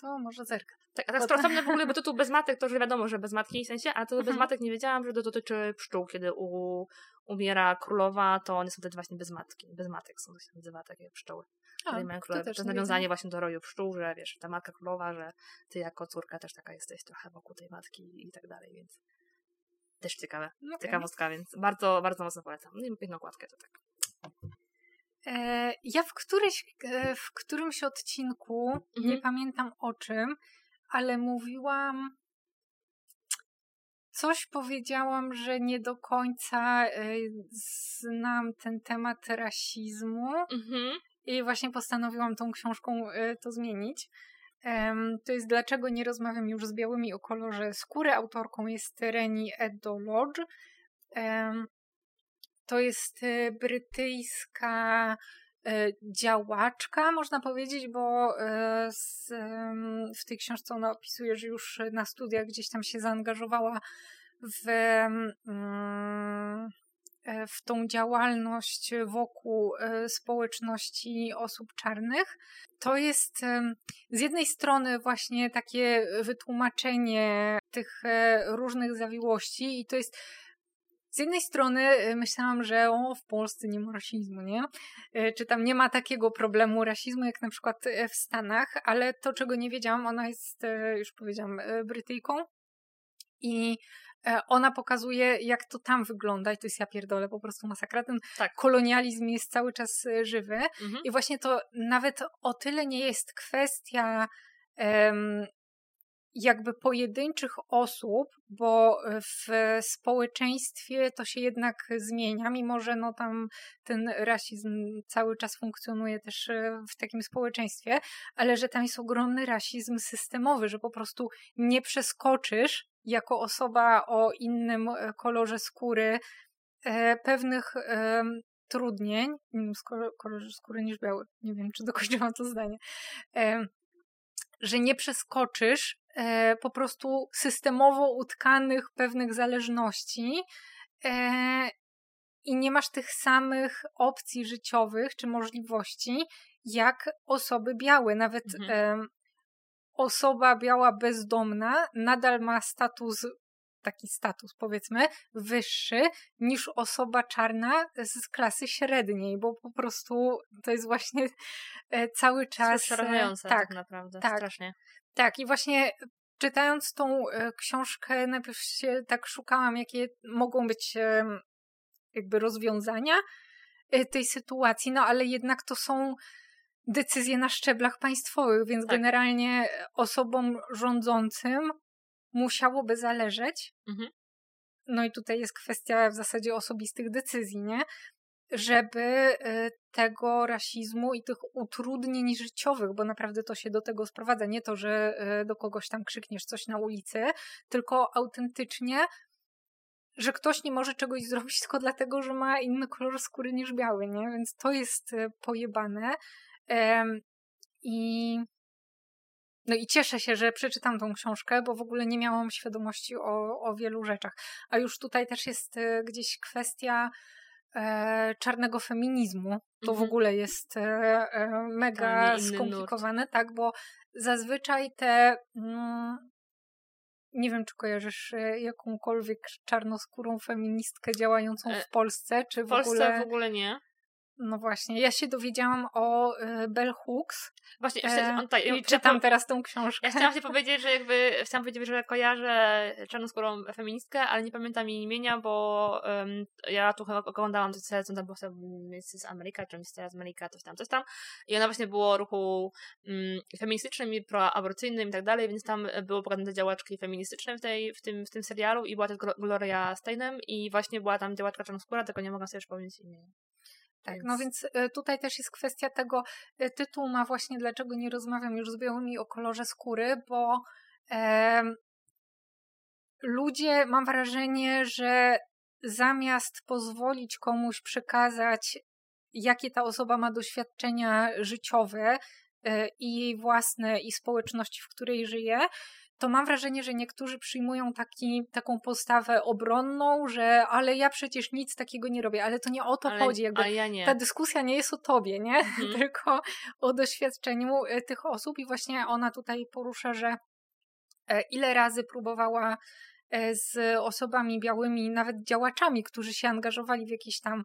B: to może zerknę.
A: Tak, a tak sprawdzamy w ogóle, bo tytuł bez matek, to już wiadomo, że bez matki w sensie, a to bez mhm. matek nie wiedziałam, że to dotyczy pszczół, kiedy u, umiera królowa, to one są wtedy właśnie bez matki, bez matek są, to się nazywa takie pszczoły. A, mają królowe. To, to jest nawiązanie właśnie do roju pszczół, że wiesz, ta matka królowa, że ty jako córka też taka jesteś trochę wokół tej matki i tak dalej, więc też ciekawe, okay. ciekawostka, więc bardzo, bardzo mocno polecam. No i piękną okładkę to tak.
B: E, ja w, któryś, e, w którymś odcinku, mhm. nie pamiętam o czym, ale mówiłam, coś powiedziałam, że nie do końca e, znam ten temat rasizmu mhm. i właśnie postanowiłam tą książką to zmienić. To jest Dlaczego nie rozmawiam już z białymi o kolorze skóry. Autorką jest Reni Edolodge. To jest e, brytyjska e, działaczka, można powiedzieć, bo e, w tej książce ona opisuje, że już na studiach gdzieś tam się zaangażowała w, mm, w tą działalność wokół społeczności osób czarnych. To jest z jednej strony właśnie takie wytłumaczenie tych różnych zawiłości i to jest z jednej strony y, myślałam, że o, w Polsce nie ma rasizmu, nie? Y, czy tam nie ma takiego problemu rasizmu, jak na przykład y, w Stanach, ale to, czego nie wiedziałam, ona jest, już powiedziałam, Brytyjką. I e, ona pokazuje, jak to tam wygląda i to jest ja pierdolę, po prostu masakra. Ten
A: Tak.
B: kolonializm jest cały czas żywy
A: Mhm.
B: i właśnie to nawet o tyle nie jest kwestia em, jakby pojedynczych osób, bo w społeczeństwie to się jednak zmienia, mimo że no tam ten rasizm cały czas funkcjonuje też e, w takim społeczeństwie, ale że tam jest ogromny rasizm systemowy, że po prostu nie przeskoczysz jako osoba o innym e, kolorze skóry e, pewnych trudnień, innym kolorze skóry niż biały. Nie wiem, czy dokończyłam to zdanie. Że nie przeskoczysz e, po prostu systemowo utkanych pewnych zależności e, i nie masz tych samych opcji życiowych czy możliwości jak osoby białe. Nawet
A: Mhm.
B: em, osoba biała bezdomna nadal ma status, taki status powiedzmy, wyższy niż osoba czarna z klasy średniej, bo po prostu to jest właśnie e, cały
A: To jest
B: czas. e,
A: przerażające
B: tak,
A: tak naprawdę,
B: tak.
A: strasznie.
B: tak, i właśnie czytając tą e, książkę, najpierw się tak szukałam, jakie mogą być jakby rozwiązania e, tej sytuacji, no ale jednak to są decyzje na szczeblach państwowych, więc
A: Tak.
B: generalnie osobom rządzącym musiałoby zależeć.
A: Mhm.
B: No i tutaj jest kwestia w zasadzie osobistych decyzji, nie? Żeby e, tego rasizmu i tych utrudnień życiowych, bo naprawdę to się do tego sprowadza, nie to, że e, do kogoś tam krzykniesz coś na ulicy, tylko autentycznie, że ktoś nie może czegoś zrobić tylko dlatego, że ma inny kolor skóry niż biały, nie? Więc to jest e, pojebane. I no i cieszę się, że przeczytam tą książkę, bo w ogóle nie miałam świadomości o, o wielu rzeczach. A już tutaj też jest e, gdzieś kwestia e, czarnego feminizmu. To w
A: Mhm.
B: ogóle jest e, e, mega skomplikowane, tak, bo zazwyczaj te. Mm, nie wiem, czy kojarzysz e, jakąkolwiek czarnoskórą feministkę działającą w Polsce, czy
A: W
B: w
A: Polsce
B: ogóle.
A: w ogóle nie.
B: No właśnie, ja się dowiedziałam o e, Bell Hooks
A: Właśnie,
B: e,
A: on, ja
B: i czytam teraz tą książkę.
A: Ja chciałam się powiedzieć, że jakby chciałam powiedzieć, że kojarzę czarnoskórą feministkę, ale nie pamiętam jej imienia, bo um, ja tu chyba oglądałam coś, co tam było Mrs. America, czy Mrs. America, coś tam, coś tam. I ona właśnie było ruchu um, feministycznym i proaborcyjnym i tak dalej, więc tam było pokazane działaczki feministyczne w, tej, w, tym, w tym serialu i była też Glo- Gloria Steinem i właśnie była tam działaczka czarnoskóra, tylko nie mogę sobie przypomnieć imienia.
B: Tak, no więc e, tutaj też jest kwestia tego, e, tytuł ma właśnie dlaczego nie rozmawiam już z białymi o kolorze skóry, bo em, ludzie, mam wrażenie, że zamiast pozwolić komuś przekazać, jakie ta osoba ma doświadczenia życiowe e, i jej własne, i społeczności, w której żyje, to mam wrażenie, że niektórzy przyjmują taki, taką postawę obronną, że ale ja przecież nic takiego nie robię, ale to nie o to
A: ale,
B: chodzi. Jakby
A: ja
B: ta dyskusja nie jest o tobie, nie?
A: Mhm.
B: Tylko o doświadczeniu e, tych osób i właśnie ona tutaj porusza, że e, ile razy próbowała e, z osobami białymi, nawet działaczami, którzy się angażowali w jakieś tam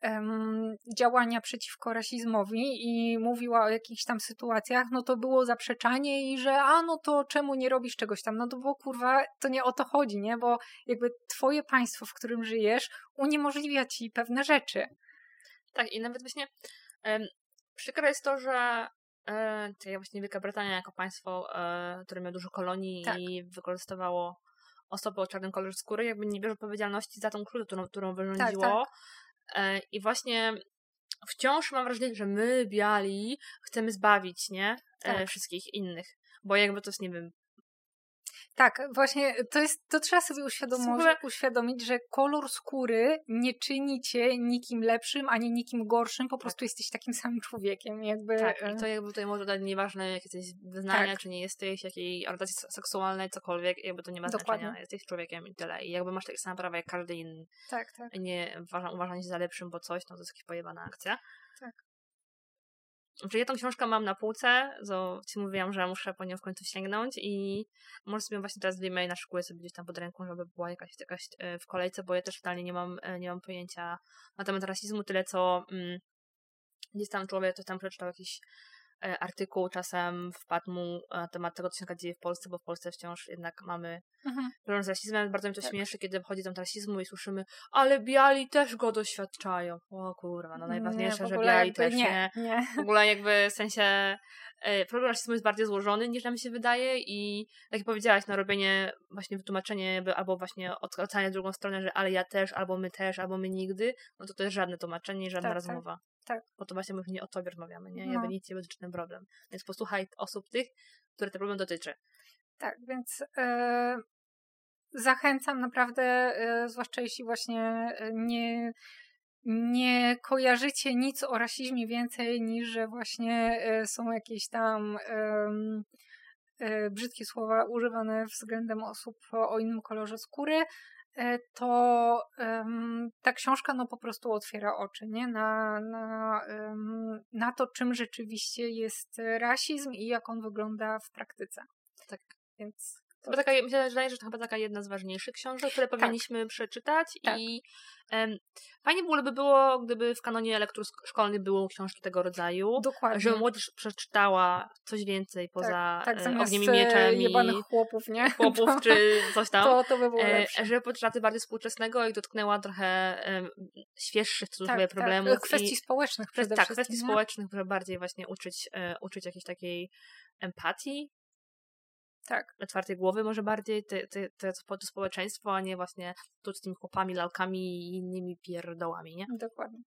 B: em, działania przeciwko rasizmowi i mówiła o jakichś tam sytuacjach, no to było zaprzeczanie i że a no to czemu nie robisz czegoś tam? No to bo kurwa, to nie o to chodzi, nie? Bo jakby twoje państwo, w którym żyjesz, uniemożliwia ci pewne rzeczy.
A: Tak, i nawet właśnie em, przykre jest to, że e, to ja właśnie Wielka Brytania jako państwo, e, które miało dużo kolonii
B: Tak.
A: i wykorzystywało osoby o czarnym kolorze skóry, jakby nie bierze odpowiedzialności za tą krzywdę, którą, którą wyrządziło. E, I właśnie wciąż mam wrażenie, że my, biali, chcemy zbawić, nie? E,
B: Tak.
A: wszystkich innych. Bo jakby to jest, nie wiem,
B: Tak, właśnie to jest, to trzeba sobie
A: ogóle-
B: uświadomić, że kolor skóry nie czyni cię nikim lepszym, ani nikim gorszym, po prostu jesteś takim samym człowiekiem, jakby.
A: tak, i to jakby tutaj może dać nieważne, jakie jesteś wyznania,
B: Tak.
A: czy nie jesteś, jakiej orientacji se- seksualnej, cokolwiek, jakby to nie ma
B: Dokładnie.
A: znaczenia, jesteś człowiekiem i tyle. I jakby masz takie same prawa jak każdy inny.
B: tak, tak.
A: nie uważa, uważanie się za lepszym, bo coś, no to jest jakaś pojebana akcja.
B: Tak.
A: Że ja tą książkę mam na półce, to ci mówiłam, że muszę po nią w końcu sięgnąć i może sobie właśnie teraz w e-mail naszykuję sobie gdzieś tam pod ręką, żeby była jakaś, jakaś e, w kolejce, bo ja też totalnie nie mam, e, nie mam pojęcia na temat rasizmu, tyle co mm, gdzieś tam człowiek, to tam przeczytał jakiś artykuł czasem wpadł mu na temat tego, co się dzieje w Polsce, bo w Polsce wciąż jednak mamy
B: Mhm.
A: problem z rasizmem. Bardzo mi to
B: Tak.
A: śmieszy, kiedy wchodzi tam rasizmu i słyszymy, ale biali też go doświadczają. O kurwa, no najważniejsze,
B: Nie,
A: że biali też nie.
B: nie. nie.
A: W ogóle jakby w sensie e, problem rasizmu jest bardziej złożony niż nam się wydaje i tak jak powiedziałaś, no robienie, właśnie wytłumaczenie albo właśnie odkracanie drugą stronę, że ale ja też, albo my też, albo my nigdy, no to to jest żadne tłumaczenie żadna
B: Tak, tak,
A: rozmowa.
B: tak.
A: Bo to właśnie my nie o tobie rozmawiamy, nie?
B: No.
A: Jakby nic nie ten problem. Więc posłuchaj osób tych, które ten problem dotyczy.
B: Tak, więc e, zachęcam naprawdę, e, zwłaszcza jeśli właśnie e, nie, nie kojarzycie nic o rasizmie więcej niż, że właśnie są jakieś tam brzydkie słowa używane względem osób o, innym kolorze skóry, to em, ta książka no po prostu otwiera oczy nie? Na, na, em, na to, czym rzeczywiście jest rasizm i jak on wygląda w praktyce.
A: Tak.
B: Więc
A: Chyba taka, mi się wydaje, że to chyba taka jedna z ważniejszych książek, które powinniśmy przeczytać
B: Tak.
A: i em, fajnie byłoby było, gdyby w kanonie lektur szkolnych były książki tego rodzaju,
B: Dokładnie.
A: żeby młodzież przeczytała coś więcej poza
B: tak, zamiast
A: ogniem i mieczem
B: e, jebanych
A: i
B: chłopów, nie?
A: chłopów
B: to,
A: czy coś tam.
B: to, to by było
A: E,
B: lepsze.
A: żeby poczytała coś bardziej współczesnego i dotknęła trochę em, świeższych cudzysłowie
B: tak,
A: problemów.
B: tak. Kwestii
A: i,
B: społecznych przede
A: tak,
B: wszystkim.
A: kwestii
B: nie?
A: społecznych, żeby bardziej właśnie uczyć, uczyć jakiejś takiej empatii,
B: Tak.
A: otwartej głowy może bardziej, te, te, te, to społeczeństwo, a nie właśnie tu z tymi chłopami, lalkami i innymi pierdołami, nie?
B: Dokładnie.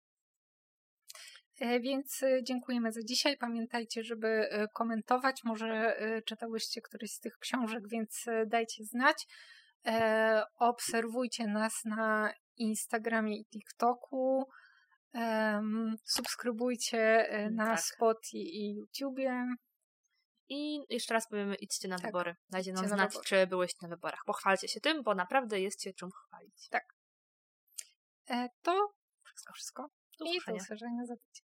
B: E, Więc e, dziękujemy za dzisiaj. Pamiętajcie, żeby e, komentować. Może e, czytałyście któryś z tych książek, więc dajcie znać. Obserwujcie nas na Instagramie i TikToku. Subskrybujcie e, na
A: Tak.
B: Spotify i YouTubie.
A: I jeszcze raz powiemy, idźcie na
B: Tak.
A: wybory. Dajcie nam
B: na
A: znać,
B: wybory.
A: czy byłyście na wyborach. Pochwalcie się tym, bo naprawdę jest się czym chwalić.
B: E, To wszystko, wszystko.
A: Do
B: I do usłyszenia za tydzień.